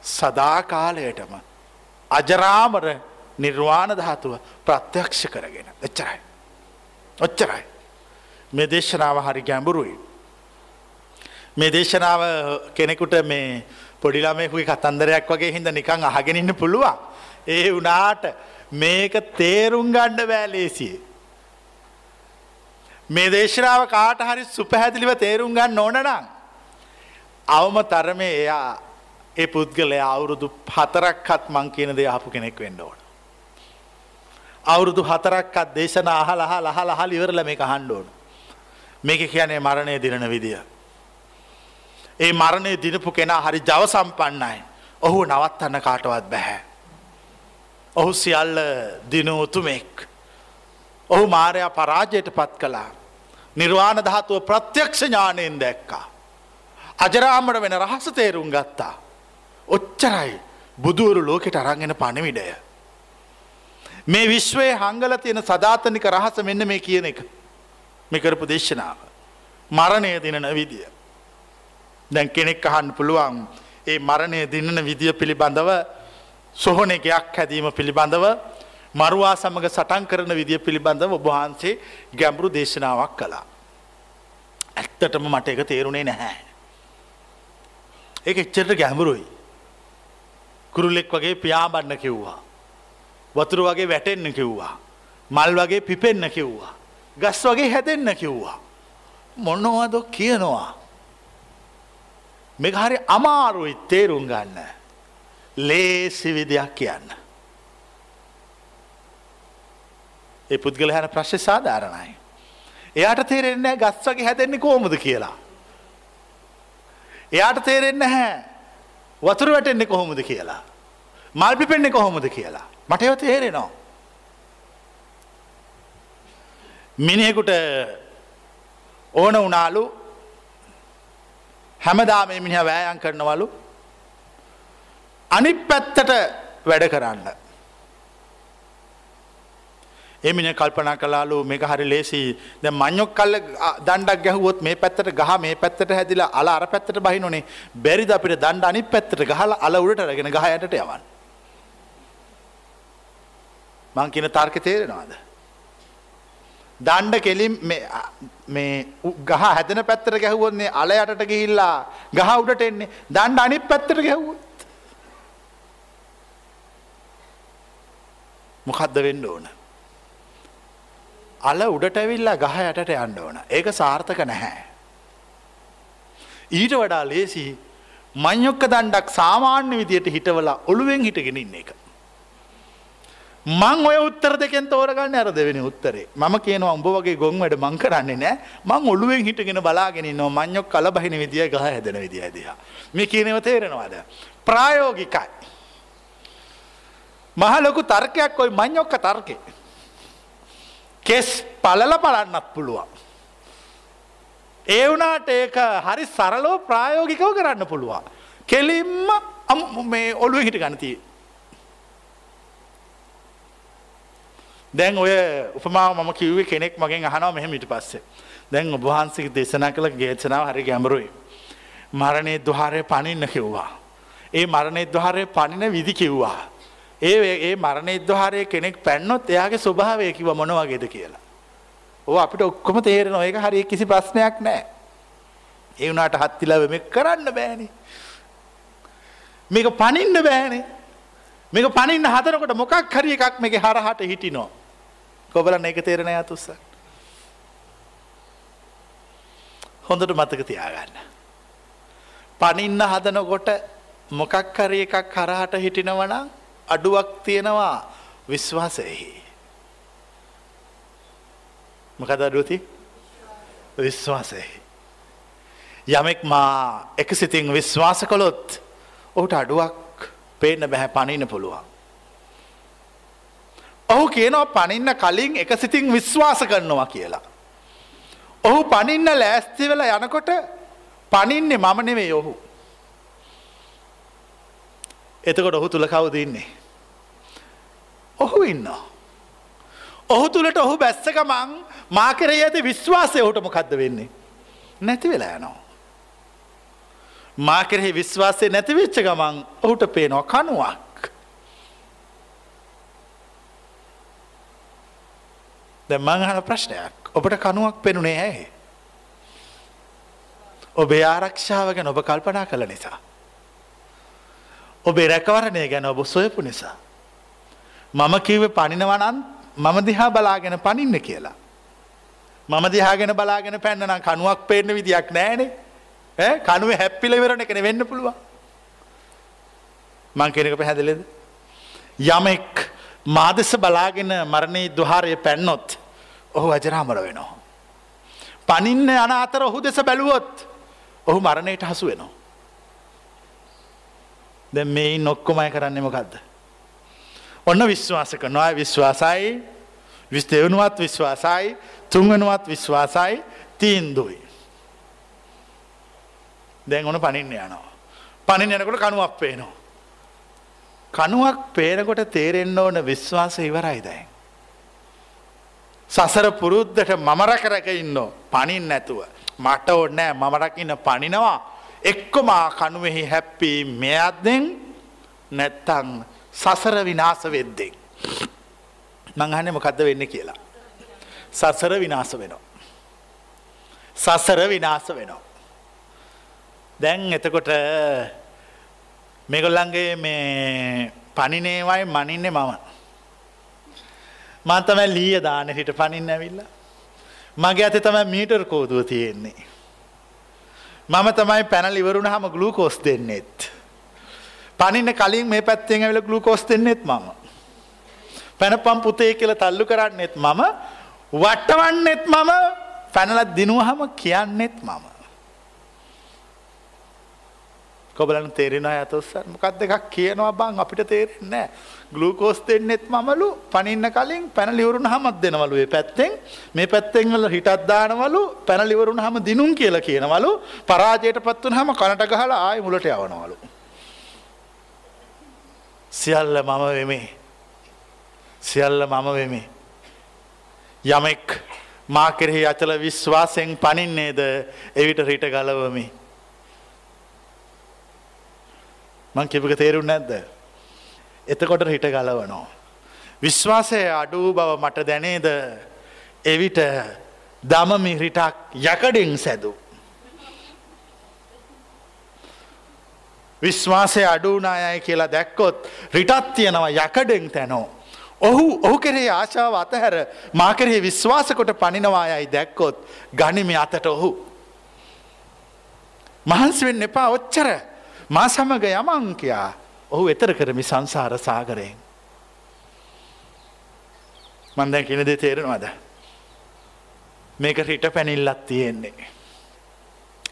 යන්න. එක්කම ක්‍රමයක් තියෙන ඕක කොරන්න. මරණය ජයගණ්ඩ ඕනෑ. මරණය ජයාරගෙන ඉවර වෙලා ශරීරයේ බර අතහැරල දැම්මහම විශ්වය තුළ ඔබ සදාකාලිකයි. අජරාමරයි ලෝතුරු සුවයට පත් වෙලා. නිර්වාණ ධාතුවත් එක්ක එකතු වෙලා. එතකොට ඔබ සදාකාලයටම අජරාමර නිර්වාණ ධාතුව ප්‍රත්‍යක්ෂ කරගෙන එච්චරයි. ඔච්චරයි. මේ දේශනාව හරි ගැඹුරුයි. මේ දේශනාව කෙනෙකුට මේ පොඩිලාමෙකුයි කතන්දරයක් වගේ හිද නිකං අහගෙනන්න පුළුවන්. ඒ වනාට මේක තේරුම් ගණ්ඩ බෑලේසියේ. මේ දේශනාව කාට හරි සුපහැදිලිව තේරුම් ගන්න ඕනනම්. අවම තරමේ එයා ඒ පුද්ගලය අවුරුදු හතරක්කත් මං කියන දේ ආපු කෙනෙක් වෙන්න ඕන. අවුරුදු හතරක්කත් දේශන අහල හා ලහ ලහල් ඉවරල මේ හන්ඩෝන. මේක කියන්නේ මරණය දිරන විදිය. ඒ මරණය දිනපු කෙනා හරි ජව සම්පන්නයි. ඔහු නවත්තන්න කාටවත් බැහැ. ඔහු සියල්ල දිනුවතුමෙක්. ඔහු මාරයා පරාජයට පත් කළා. නිර්වාණ ධාතුව ප්‍රත්‍යක්ෂ ඥානයෙන් දැක්කා. අජරාමට වෙන රහස තේරුම් ගත්තා. ඔච්චරයි බුදුවරු ලෝකෙට අරංගෙන පණවිඩය. මේ විශ්වයේ හංගල තියෙන සධාතනික රහස මෙන්න මේ කියන එක මෙකරපු දේශනාව. මරණය දිනන විදිය. දැන් කෙනෙක් අහන්න පුළුවන් ඒ මරණය දින්නන විදිය පිළිබඳව සොහොනෙකයක් හැදීම පිළිබඳව මරුවා සමඟ සටන් කරන විදිය පිළිබඳව ඔබහන්සේ ගැඹුරු දේශනාවක් කළා. ඇත්තටම මට එක තේරුණේ නැහැ. ඒ එච්චට ගැඹුරුයි. කුරුල්ලෙක් වගේ පියාබන්න කිව්වා. වතුර වගේ වැටෙන්න කිව්වා. මල් වගේ පිපෙන්න කිව්වා. ගස් වගේ හැදෙන්න කිව්වා. මොන්නවාද කියනවා. මෙ හරි අමාරුයි තේරුම් ගන්න. ලේසි විදියක් කියන්න. ඒ පුද්ගල හැන ප්‍රශ්්‍ය සාධාරණයි. එයාට තේරෙන්නේ ගස් වගේ හැදෙන්නේ කෝමද කියලා. එයාට තේරෙන්න හැ වතුර වැටෙන්නේ කොහොමද කියලා. මල් පිපෙන්නේ කොහොමද කියලා. මට ඒව තේරෙනවා. මිනිහෙකුට ඕන වුණාලු හැමදාම මිනිහ වෑයන් කරනවලු අනිත් පැත්තට වැඩ කරන්න. එමින කල්පනා කලාලු මේක හරි ලේසි ද මං්යොක් කල්ල දණ්ඩක් ගැහුවොත් මේ පැත්තට ගහ මේ පැත්තට හැදිලා අල අර පැත්තට බහිනොනේ බැරිද අපිට දණ්ඩ අනි පැත්තට ගහල අල උඩට රගෙන ගහයටට යවන්. මං කියන තර්ක තේරෙනවාද. දණ්ඩ කෙලින් මේ ගහ හැදන පැත්තට ගැහුවොන්නේ අල යටට ගිහිල්ලා ගහ උඩට එන්නේ දණ්ඩ අනි පැත්තට ගැහුවත්. මොකක්ද වෙන්න ඕන. අල උඩට ඇවිල්ලා ගහ යටට යන්න ඕන. ඒක සාර්ථක නැහැ. ඊට වඩා ලේසි මංයොක්ක දණ්ඩක් සාමාන්‍ය විදියට හිටවලා ඔළුවෙන් හිටගෙන ඉන්න එක. මං ඔය උත්තර දෙකෙන් තෝරගන්න අර දෙවෙනි උත්තරේ මම කියනවා උඹ වගේ ගොන් වැඩ මං කරන්නේ නෑ මං ඔළුවෙන් හිටගෙන බලාගෙන ඉන්නවා මංයොක් කලබහින විදිය ගහ හැදෙන විදිය දිහා මේ කියනව තේරෙනවාද ප්‍රායෝගිකයි මහ ලොකු තර්කයක් ඔයි මංයොක්ක තර්කේ කෙස් පලල පලන්නත් පුළුවන්. ඒ වනාට ඒක හරි සරලෝ ප්‍රායෝගිකව කරන්න පුළුවන්. කෙලින්ම මේ ඔලුව හිට ගනතිය. දැන් ඔය උපමාව මම කිව්වේ කෙනෙක් මගෙන් අහනවා මෙහෙම ඊට පස්සේ. දැන් ඔබහන්සික දේශනා කළ ගේචනාව හරි ගැඹරුයි. මරණය දුහාරය පණින්න කිව්වා. ඒ මරණය දුහාරය පණින විදි කිව්වා. ඒ ඒ මරණ ඉද්දහාරය කෙනෙක් පැන්නොත් එයාගේ ස්වභාවය කිව මොන වගේද කියලා. ඕ අපිට ඔක්කොම තේරෙන ඒක හරි කිසි ප්‍රශ්නයක් නෑ. ඒ වුණට හත්තිලව මේ කරන්න බෑනි. මේක පනින්න බෑනේ. මේක පනින්න හදනකොට මොකක් හරි එකක් මේක හරහට හිටිනෝ. කොබලන්න එක තේරණ යතුස්ස. හොඳට මතක තියාගන්න. පනින්න හදනකොට මොකක් හරි එකක් කරහට හිටිනවනම් අඩුවක් තියෙනවා විශ්වාසයෙහි. මොකද අඩුවති විශ්වාසයෙහි. යමෙක් මා එක සිතින් විශ්වාස කොළොත් ඔහුට අඩුවක් පේන බැහැ පනින පුළුවන්. ඔහු කියනවා පනින්න කලින් එක සිතින් විශ්වාස කරනවා කියලා. ඔහු පනින්න ලෑස්ති වෙලා යනකොට පනින්නේ මම නෙවේ ඔහු. එතකොට ඔහු තුළ කවුද ඉන්නේ. ඔහු ඉන්නවා. ඔහු තුළට ඔහු බැස්සකමං මාකරේ ඇති විශ්වාසය ඔහුට මොකක්ද වෙන්නේ. නැති වෙලා යනවා. මාකරෙහි විශ්වාසය නැතිවෙච්ච ගමන් ඔහුට පේනවා කනුවක්. ද මංහල ප්‍රශ්නයක් ඔබට කනුවක් පෙනුනේ ඇයි. ඔබේ ආරක්ෂාව ගැන ඔබ කල්පනා කළ නිසා. ඔබේ රැකවරණය ගැන ඔබ සොයපු නිසා. මම කිව්ව පනිනවනන් මම දිහා බලාගෙන පනින්න කියලා. මම දිහාගෙන බලාගෙන පැන්නනම් කනුවක් පේන්න විදියක් නෑනේ කනුව හැප්පිල ඉවරණ එකන වෙන්න පුළුවන්. මං කෙනෙක පැහැදිලෙද. යමෙක් මාදෙස බලාගෙන මරණී දුහාරය පැන්නොත් ඔහු අජරාමර වෙනවා. පනින්න යන අතර ඔහු දෙස බැලුවොත් ඔහු මරණයට හසු වෙනවා. දැ මේ නොක්කොමයි කරන්නේ මොකක්ද. ඔන්න විශ්වාස කරනවා විශ්වාසයි විස්තෙවනුවත් විශ්වාසයි තුන්වනුවත් විශ්වාසයි තීන්දුයි. දැන් ඕන පනින්න යනවා. පනින් යනකොට කනුවක් පේනවා. කනුවක් පේනකොට තේරෙන්න ඕන විශ්වාස ඉවරයි දැන්. සසර පුරුද්ධට මමරක රැක ඉන්න පනින් නැතුව. මට ඕන්නෑ මමරකින්න පනිනවා එක්කොමා කනුවෙහි හැප්පී මෙයත්දෙන් නැත්තං සසර විනාස වෙද්දෙක්. මංහන්න මොකක්ද වෙන්න කියලා. සසර විනාස වෙනවා. සසර විනාස වෙනවා. දැන් එතකොට මෙගොල්ලන්ගේ මේ පනිනේවයි මනින්නේ මම. මන් තමයි ලීය දාන හිට පනින්න ඇවිල්ල. මගේ ඇති තමයි මීටර් කෝදුව තියෙන්නේ. මම තමයි පැනල් ඉවරුණ හම ගලූකෝස් දෙන්නෙත්. පනින්න කලින් මේ පැත්තෙන් ඇවිල ගලූකෝස් දෙන්නෙත් මම. පැනපම් පුතේ කියල තල්ලු කරන්නෙත් මම. වට්ටවන්නෙත් මම. පැනලත් දිනුවහම කියන්නෙත් මම. කොබලන් තේරෙන ඇතුස්සන් මොකක් දෙකක් කියනවා බං? අපිට තේරෙන්නේ ගලූකෝස් දෙන්නෙත් මමලු. පනින්න කලින් පැනලිවරුණ හමත් දෙනවලු ඒ පැත්තෙන්. මේ පැත්තෙන්වල හිටත් දානවලු. පැනලිවරුණ හම දිනුම් කියලා කියනවලු. පරාජයට පත්වන හම කනට ගහලා ආය මුලට යවනවලු. සියල්ල මම වෙමේ. සියල්ල මම වෙමේ. යමෙක් මා කෙරෙහි අචල විශ්වාසයෙන් පනින්නේද එවිට රිට ගලවමි. මං කිපක තේරුම් නැද්ද. එතකොට හිට ගලවනෝ. විශ්වාසය අඩූ බව මට දැනේද එවිට දමමි රිටක් යකඩින් සැදූ. විශ්වාසය අඩුනායයි කියලා දැක්කොත් රිටත් තියෙනවා යකඩෙන් තැනෝ. ඔහු ඔහු කෙරේ ආශාව අතහැර මා කෙරෙහි විශ්වාසකොට පනිනවායයි දැක්කොත් ගනිමි අතට ඔහු. මහන්සවෙන් එපා ඔච්චර මා සමග යමංකයා ඔහු එතර කරමි සංසාර සාගරයෙන්. මන්දැන් කිනද තේරෙනවාද. මේක රිට පැනිල්ලත් තියෙන්නේ.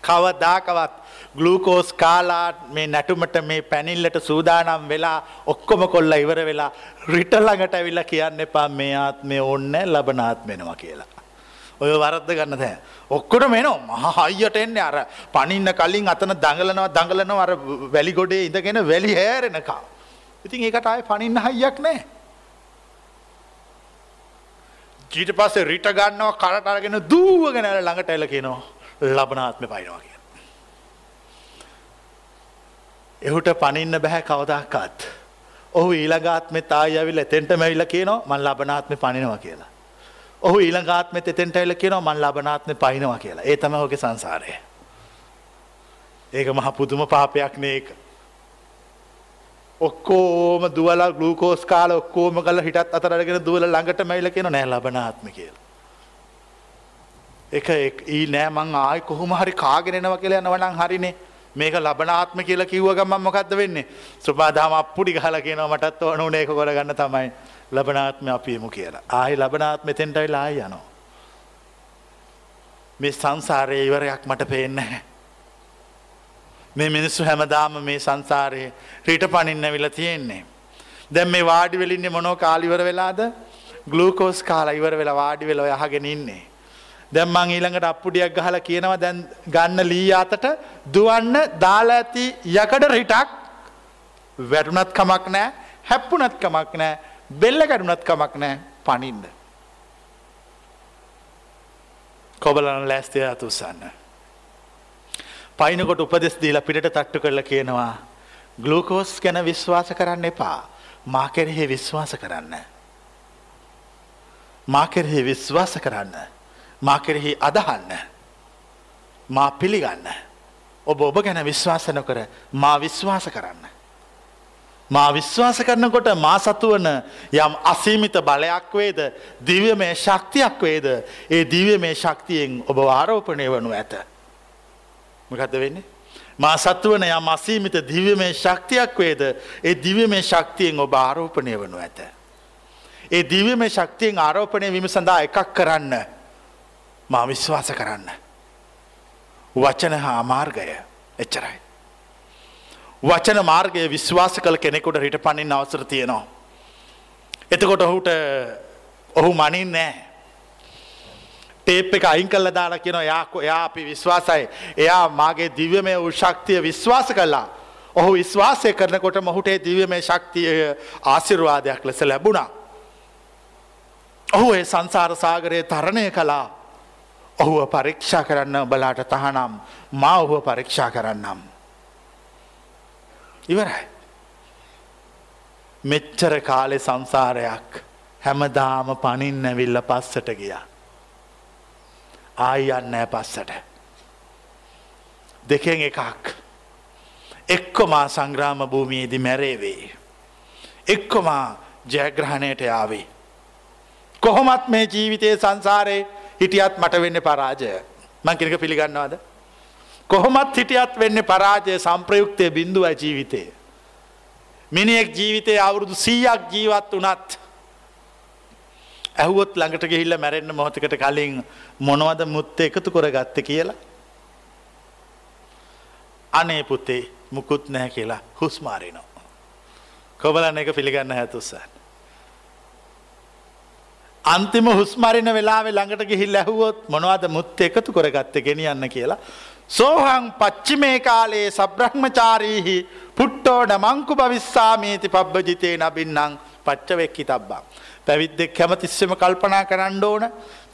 කවදාකවත් ගලූකෝස් කාලාත් මේ නැටුමට මේ පැනිල්ලට සූදානම් වෙලා ඔක්කොම කොල්ල ඉවර වෙලා රිටල්ලඟට ඇවිල්ල කියන්න එපා මේ ආත්මය ඔන්න ලබනාත් වෙනවා කියලා. ඔය වරද්ද ගන්න දෑ. ඔක්කොට මෙනෝ මහයියට එන්නේ අර පනින්න කලින් අතන දඟලනවා දඟලනවා අර වැලි ගොඩේ ඉඳගෙන වැලි හැරෙනකා. ඉතින් ඒකට ආය පනින්න හයියක් නෑ. ජීට පස්සේ රිට ගන්නවා කරට අරගෙන දූවගෙන ළඟට එල කියනවා ලබනාත්ම පයිනවා කිය. එහුට පනින්න බැහැ කවදක්කත්. ඔහු ඊළඟාත්මෙත් ආයවිල එතෙන්ට මැවිල්ල කියනවා මන් ලබනාත්ම පනිනවා කියලා. ඔහු ඊළඟාත්මෙත් එතෙන්ට ඇල්ල කියනවා මන් ලබනාත්ම පයිනවා කියලා ඒ තම හෝක සංසාරය. ඒක මහ පුදුම පාපයක් නේක. ඔක්කෝම දුවල ගලූකෝස් කාල ඔක්කෝම කල හිටත් අතරගෙන දුවල ළඟට මැයිල කියෙන නෑ ලබනාත්ම කියලා. එක ඒ නෑ මං ආය කොහොම හරි කාගෙනනවා කියලා යනවනං හරිනේ මේක ලබනාත්ම කියලා කිව්ව ගමන් මොකක්ද වෙන්නේ සුපාදාම අප්පුඩි ගහලා කියනවා මටත් ඕන උනේ ඒක කරගන්න තමයි ලබනාත්ම අපි යමු කියලා. ආයි ලබනාත්ම එතෙන්ට වෙලා ආයි යනවා. මේ සංසාරයේ ඉවරයක් මට පේන්නේ නැහැ. මේ මිනිස්සු හැමදාම මේ සංසාරයේ රිට පනින්න ඇවිල්ලා තියෙන්නේ. දැන් මේ වාඩි වෙලා ඉන්නේ මොනෝ කාලිවර වෙලාද? ග්ලූකෝස් කාලා ඉවර වෙලා වාඩි වෙලා ඔය අහගෙන ඉන්නේ. දැන් මං ඊළඟට අප්පුඩියක් ගහලා කියනවා දැන් ගන්න ලී අතට දුවන්න දාලා ඇති යකඩ රිටක් වැටුණත් කමක් නැහැ හැප්පුණත් කමක් නැහැ බෙල්ල කැඩුණත් කමක් නැහැ පනින්න. කොබලන ලෑස්තිය අතුස්සන්න පයින්කොට උපදෙස් දීලා පිටට තට්ටු කරලා කියනවා ගලූකෝස් ගැන විශ්වාස කරන්න එපා. මා කෙරෙහි විශ්වාස කරන්න. මා කෙරෙහි විශ්වාස කරන්න. මා කෙරෙහි අදහන්න මා පිළිගන්න ඔබ ඔබ ගැන විශ්වාස නොකර මා විශ්වාස කරන්න. මා විශ්වාස කරනකොට මා සතුවන යම් අසීමිත බලයක් වේද දිව්‍ය මේ ශක්තියක් වේද ඒ දිව්‍ය මේ ශක්තියෙන් ඔබ ආරෝපණය වනු ඇත. මොකද වෙන්නේ. මා සත්තුවන යම් අසීමිත දිව්‍ය මේ ශක්තියක් වේද ඒ දිව්‍ය මේ ශක්තියෙන් ඔබ ආරෝපණය වනු ඇත. ඒ දිව්‍ය මේ ශක්තියෙන් ආරෝපණය විම සඳහා එකක් කරන්න මා විශ්වාස කරන්න. වචන හා මාර්ගය එච්චරයි. වචන මාර්ගය විශ්වාස කළ කෙනෙකුට රිට පනින් අවසර තියෙනවා. එතකොට ඔහුට ඔහු මනින් නෑ. ටේප් එක අයින් කල්ල දාලා කියන යාකෝ එයා අපි විශ්වාසයි එයා මාගේ දිව්‍යමය වූ ශක්තිය විශ්වාස කල්ලා. ඔහු විශ්වාසය කරනකොට මොහුටේ දිව්‍යමය ශක්තිය ආසිර්වාදයක් ලෙස ලැබුණා. ඔහු ඒ සංසාර සාගරයේ තරණය කලා ඔහුව පරීක්ෂා කරන්න බලාට තහනම් මා ඔහුව පරීක්ෂා කරන්නම්. ඉවරයි. මෙච්චර කාලෙ සංසාරයක් හැමදාම පනින් ඇවිල්ල පස්සට ගියා. ආයන්නෑ පස්සට. දෙකෙන් එකක්. එක්කොමා සංග්‍රාම භූමියේදි මැරේවේ. එක්කොමා ජයග්‍රහණයට යාවේ. කොහොමත් මේ ජීවිතය සංසාරයේ හිටියත් මට වෙන්න පරාජය මං කෙනක පිළිගන්නවාද. කොහොමත් හිටියත් වෙන්න පරාජය සම්ප්‍රයුක්තය බිඳුවයි ජීවිතය. මිනිෙක් ජීවිතය අවුරුදු සීයක් ජීවත් වනත් ඇහුවොත් ළඟට ගිහිල්ල මැරෙන්න්න මොහොතකට කලින් මොනවද මුත්ත එකතු කොර ගත්ත කියලා. අනේ පුතේ මුකුත් නැහැ කියලා හුස්මාරිනෝ. කොබලන්න එක පිළිගන්න හැතුස්සන්න. අන්තිම හුස්මරින වෙලාවෙ ළඟට ගිහිල් ඇහුවොත් මොනවද මුත් එකතු කොරගත්ත ගෙනියන්න කියලා. සෝහං පච්චිමේ කාලයේ සබ්‍රහ්මචාරීහි පුට්ටෝඩ මංකු භවිස්සාමීති පබ්බජිතය නබින්නම් පච්චවෙක්කි තබ්බා. පැවිද්දෙක් කැමතිස්සම කල්පනා කරන්න ඕන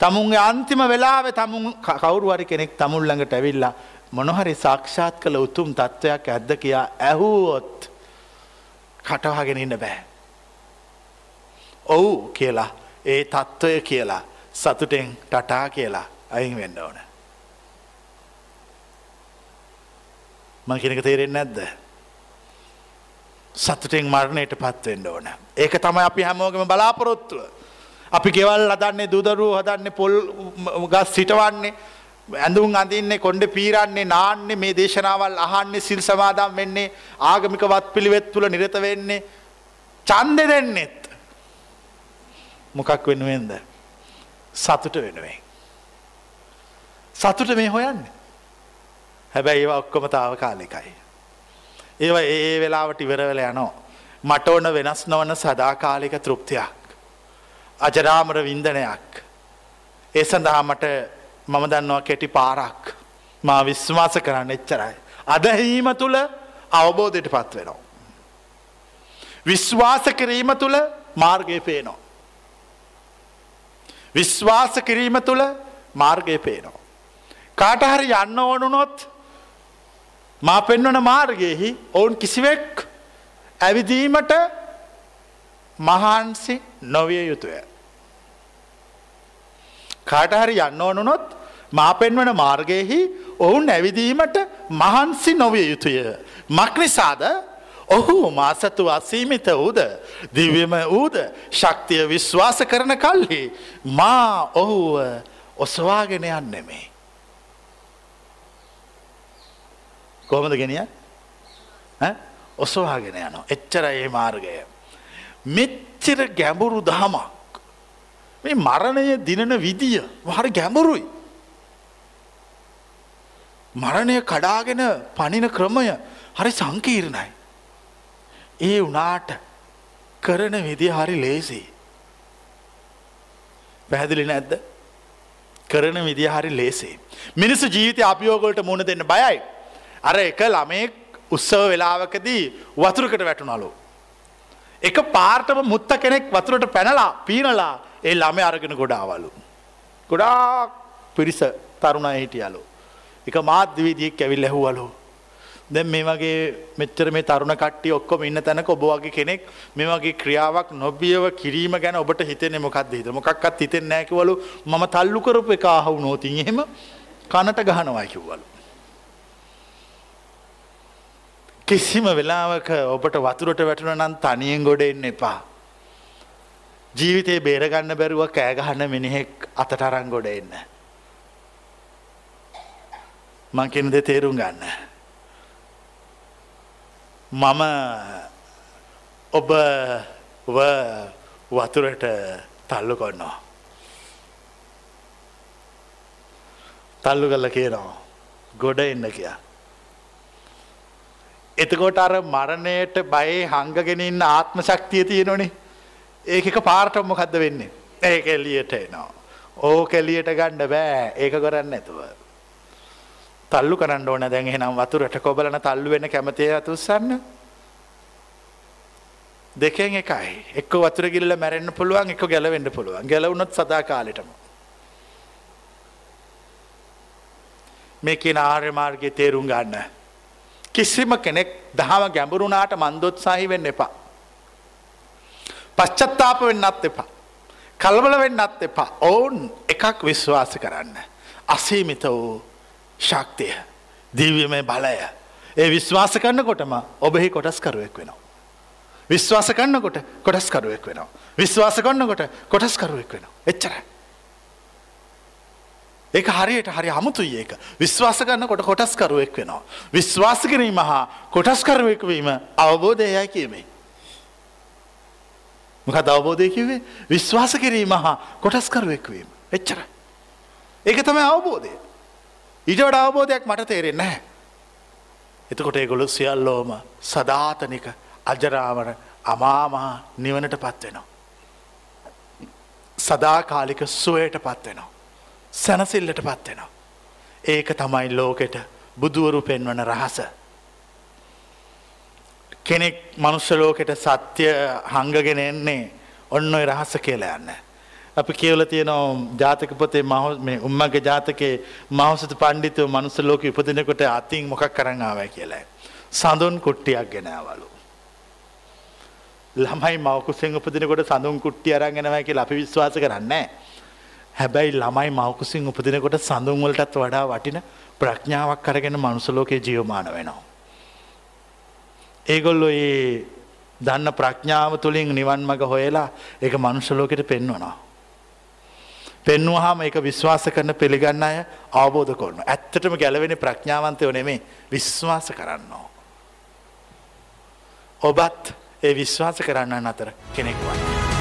තමුන්ගේ අන්තිම වෙලාව තමුන් කවුරුවරි කෙනෙක් තමුල්ළඟට ඇවිල්ලා මොනොහරි සාක්ෂාත් කළ උතුම් තත්ත්වයක් ඇද්ද කියා ඇහුවොත් කටවාගෙන ඉන්න බෑ. ඔවු කියලා ඒ තත්ත්වය කියලා සතුටෙන් ටටා කියලා අයින් වෙන්න ඕන. මං කෙනක තේරෙන් නැද්ද. සතුටෙන් මරණයට පත්වෙන්න ඕන. ඒක තමයි අපි හැමෝගම බලාපොරොත්තුව. අපි ගෙවල් හදන්නේ දුදරුව හදන්නේ පොල් ගස් සිටවන්නේ ඇඳුම් අඳින්නේ කොන්්ඩ පීරන්නේ නාන්නේ මේ දේශනාවල් අහන්නේ සිල් සමාදම් වෙන්නේ ආගමික වත් පිළිවෙත් තුළ නිරත වෙන්නේ චන්ද දෙන්නෙත් මොකක් වෙනුවෙන්ද සතුට වෙනුවෙන්. සතුට මේ හොයන්න හැබැයි ඒවා ඔක්කොම තාව කාලෙකයි. ඒව ඒ වෙලාවට ඉවරවල යනෝ. මට ඕන වෙනස් නොවන සදාකාලික තෘප්තියක්. අජරාමර වින්දනයක්. ඒ සඳහාමට මම දන්නවා කෙටි පාරක් මා විශ්වාස කරන්න එච්චරයි. අදහීම තුළ අවබෝධයට පත් වෙනවා. විශ්වාස කිරීම තුළ මාර්ගය පේනවා. විශ්වාස කිරීම තුළ මාර්ගය පේනවා. කාටහරි යන්න ඕනුනොත් මා පෙන්වන මාර්ගයෙහි ඔවුන් කිසිවෙක් ඇවිදීමට මහන්සි නොවිය යුතුය. කාටහරි යන්න ඕනුනොත් මා පෙන්වන මාර්ගයෙහි ඔවුන් ඇවිදීමට මහන්සි නොවිය යුතුය. මක්නිසාද ඔහු මාසතු අසීමිත වූද දිව්‍යම වූද ශක්තිය විශ්වාස කරන කල්හි මා ඔහුව ඔසවාගෙන යන්නෙමේ. කොහොමද ගෙනිය ඔසවාගෙන යන එච්චර ඒ මාර්ගය. මෙච්චර ගැඹුරු දහමක් මේ මරණය දිනන විදිය හරි ගැඹුරුයි. මරණය කඩාගෙන පනින ක්‍රමය හරි සංකීර්ණයි. ඒ වනාට කරන විදි හරි ලේසි. පැහැදිලි නැද්ද කරන විදි හරි ලේසේ. මිනිස්සු ජීවිත අභියෝගොලට මුණ දෙන්න බයයි. අර එක ළමයෙක් උත්සව වෙලාවකදී වතුරකට වැටුනලු. එක පාර්ටම මුත්ත කෙනෙක් වතුරට පැනලා පීනලා ඒ ළම අරගෙන ගොඩාවලු. ගොඩා පිරිස තරුණ හිටියලු. එක මාධ්‍යවීදියෙක් ඇවිල් ඇහුවලු. දැන් මේ වගේ මෙච්චර මේ තරුණ කට්ටිය ඔක්කොම ඉන්න තැනක ඔබ වගේ කෙනෙක් මේ වගේ ක්‍රියාවක් නොබියව කිරීම ගැන ඔබට හිතෙන්නේ මොකක්ද? හිත මොකක්වත් හිතෙන්නේ නැහැ කිව්වලු මම තල්ලු කරපු එක ආහුනොත් එහෙම කනට ගහනවා කිව්වලු. කිසිම වෙලාවක ඔබට වතුරට වැටුණ නම් තනියෙන් ගොඩ එන්න එපා. ජීවිතේ බේරගන්න බැරුව කෑගහන්න මිනිහෙක් අතට අරන් ගොඩ එන්න. මං කියන දේ තේරුම් ගන්න. මම ඔබ වතුරට තල්ලු කොන්නවා. තල්ලු කල්ල කියනවා ගොඩ එන්න කියා. එතකොට අර මරණයට බයේ හංගගෙන ඉන්න ආත්ම ශක්තිය තියෙනනේ ඒක එක පාර්ටම මොකක්ද වෙන්නේ? ඒක එලියට එනවා. ඕක එලියට ගණ්ඩ බෑ. ඒක කරන්න ඇතුව තල්ලු කරන්න ඕන. දැන් එහෙනම් වතුරට කොබලන තල්ලු වෙන කැමතිය අතුස්සන්න දෙකෙන් එකයි. එක්ක වතුර ගිල්ල මැරෙන්න්න පුළුවන් එක ගැලවෙන්න පුළුවන්. ගැලවුණොත් සදා කාලෙටම මේ කියන ආර්ය මාර්ගය තේරුම් ගන්න. කිසිම කෙනෙක් දහම ගැඹුරුණාට මන්දොත්සාහි වෙන්න එපා. පශ්චත්තාප වෙන්නත් එපා. කල්බල වෙන්නත් එපා. ඔවුන් එකක් විශ්වාස කරන්න. අසීමිත වූ ශක්තිය දීවීමේ බලය ඒ විශ්වාස කරන්නකොටම ඔබෙහි කොටස්කරුවෙක් වෙනවා. විශ්වාස කරන්නකොට කොටස්කරුවෙක් වෙනවා. විශ්වාස කරන්නකොට කොටස්කරුවෙක් වෙනවා. එච්චරයි. ඒක හරියට හරි අමුතුයි ඒක විශ්වාස කරන්න කොට කොටස්කරුවෙක් වෙනවා. විශ්වාස කිරීම හා කොටස්කරුවෙක් වීම අවබෝධයයි කියමේ. මොකද අවබෝධය කිවේ විශ්වාස කිරීම හා කොටස්කරුවෙක් වීම එච්චරයි. ඒක තමයි අවබෝධය. ඊට වඩා අවබෝධයක් මට තේරෙන්නේ නැහැ. එතකොට ඒගොලු සියල්ලෝම සධාතනික අජරාවන අමාමහා නිවනට පත්වෙනවා. සදාකාලික සුවයට පත්වෙනවා. සැනසිල්ලට පත්වෙනවා. ඒක තමයි ලෝකෙට බුදුවරු පෙන්වන රහස. කෙනෙක් මනුෂ්‍යලෝකෙට සත්‍ය හංගගෙන එන්නේ ඔන්න ඔය රහස කියලා යන්න. අපි කියවල තියෙනවා ජාතක පොතේ මහ උම්මගේ ජාතකේ මහසත පණ්ඩිතව මනුස්ස ලෝක උපදිනකොට අතින් මොකක් කරන්න ආවයි කියලා. සඳුන් කුට්ටියක් ගෙනවලු. ළමයි මවකුසෙන් උපදිනකොට සඳුන් කුට්ටි අරගෙනවයි කියලා අපි විශ්වාස කරන්නේ. හැබැයි ළමයි මවකුසින් උපදිනකොට සඳුන් වලටත් වඩා වටින ප්‍රඥාවක් කරගෙන මනුසලෝකයේ ජීවමාන වෙනවා. ඒගොල්ලො ඒ දන්න ප්‍රඥාව තුළින් නිවන් මඟ හොයලා ඒක මනුෂලෝකෙට පෙන්වනවා. පෙන්වහම එක විශ්වාස කරන පිළිගන්න අය අවබෝධ කරන. ඇත්තටම ගැලවෙන ප්‍රඥාවන්තයෝ නෙමේ විශ්වාස කරන්නවා. ඔබත් ඒ විශ්වාස කරන්න අතර කෙනෙක් වන්න.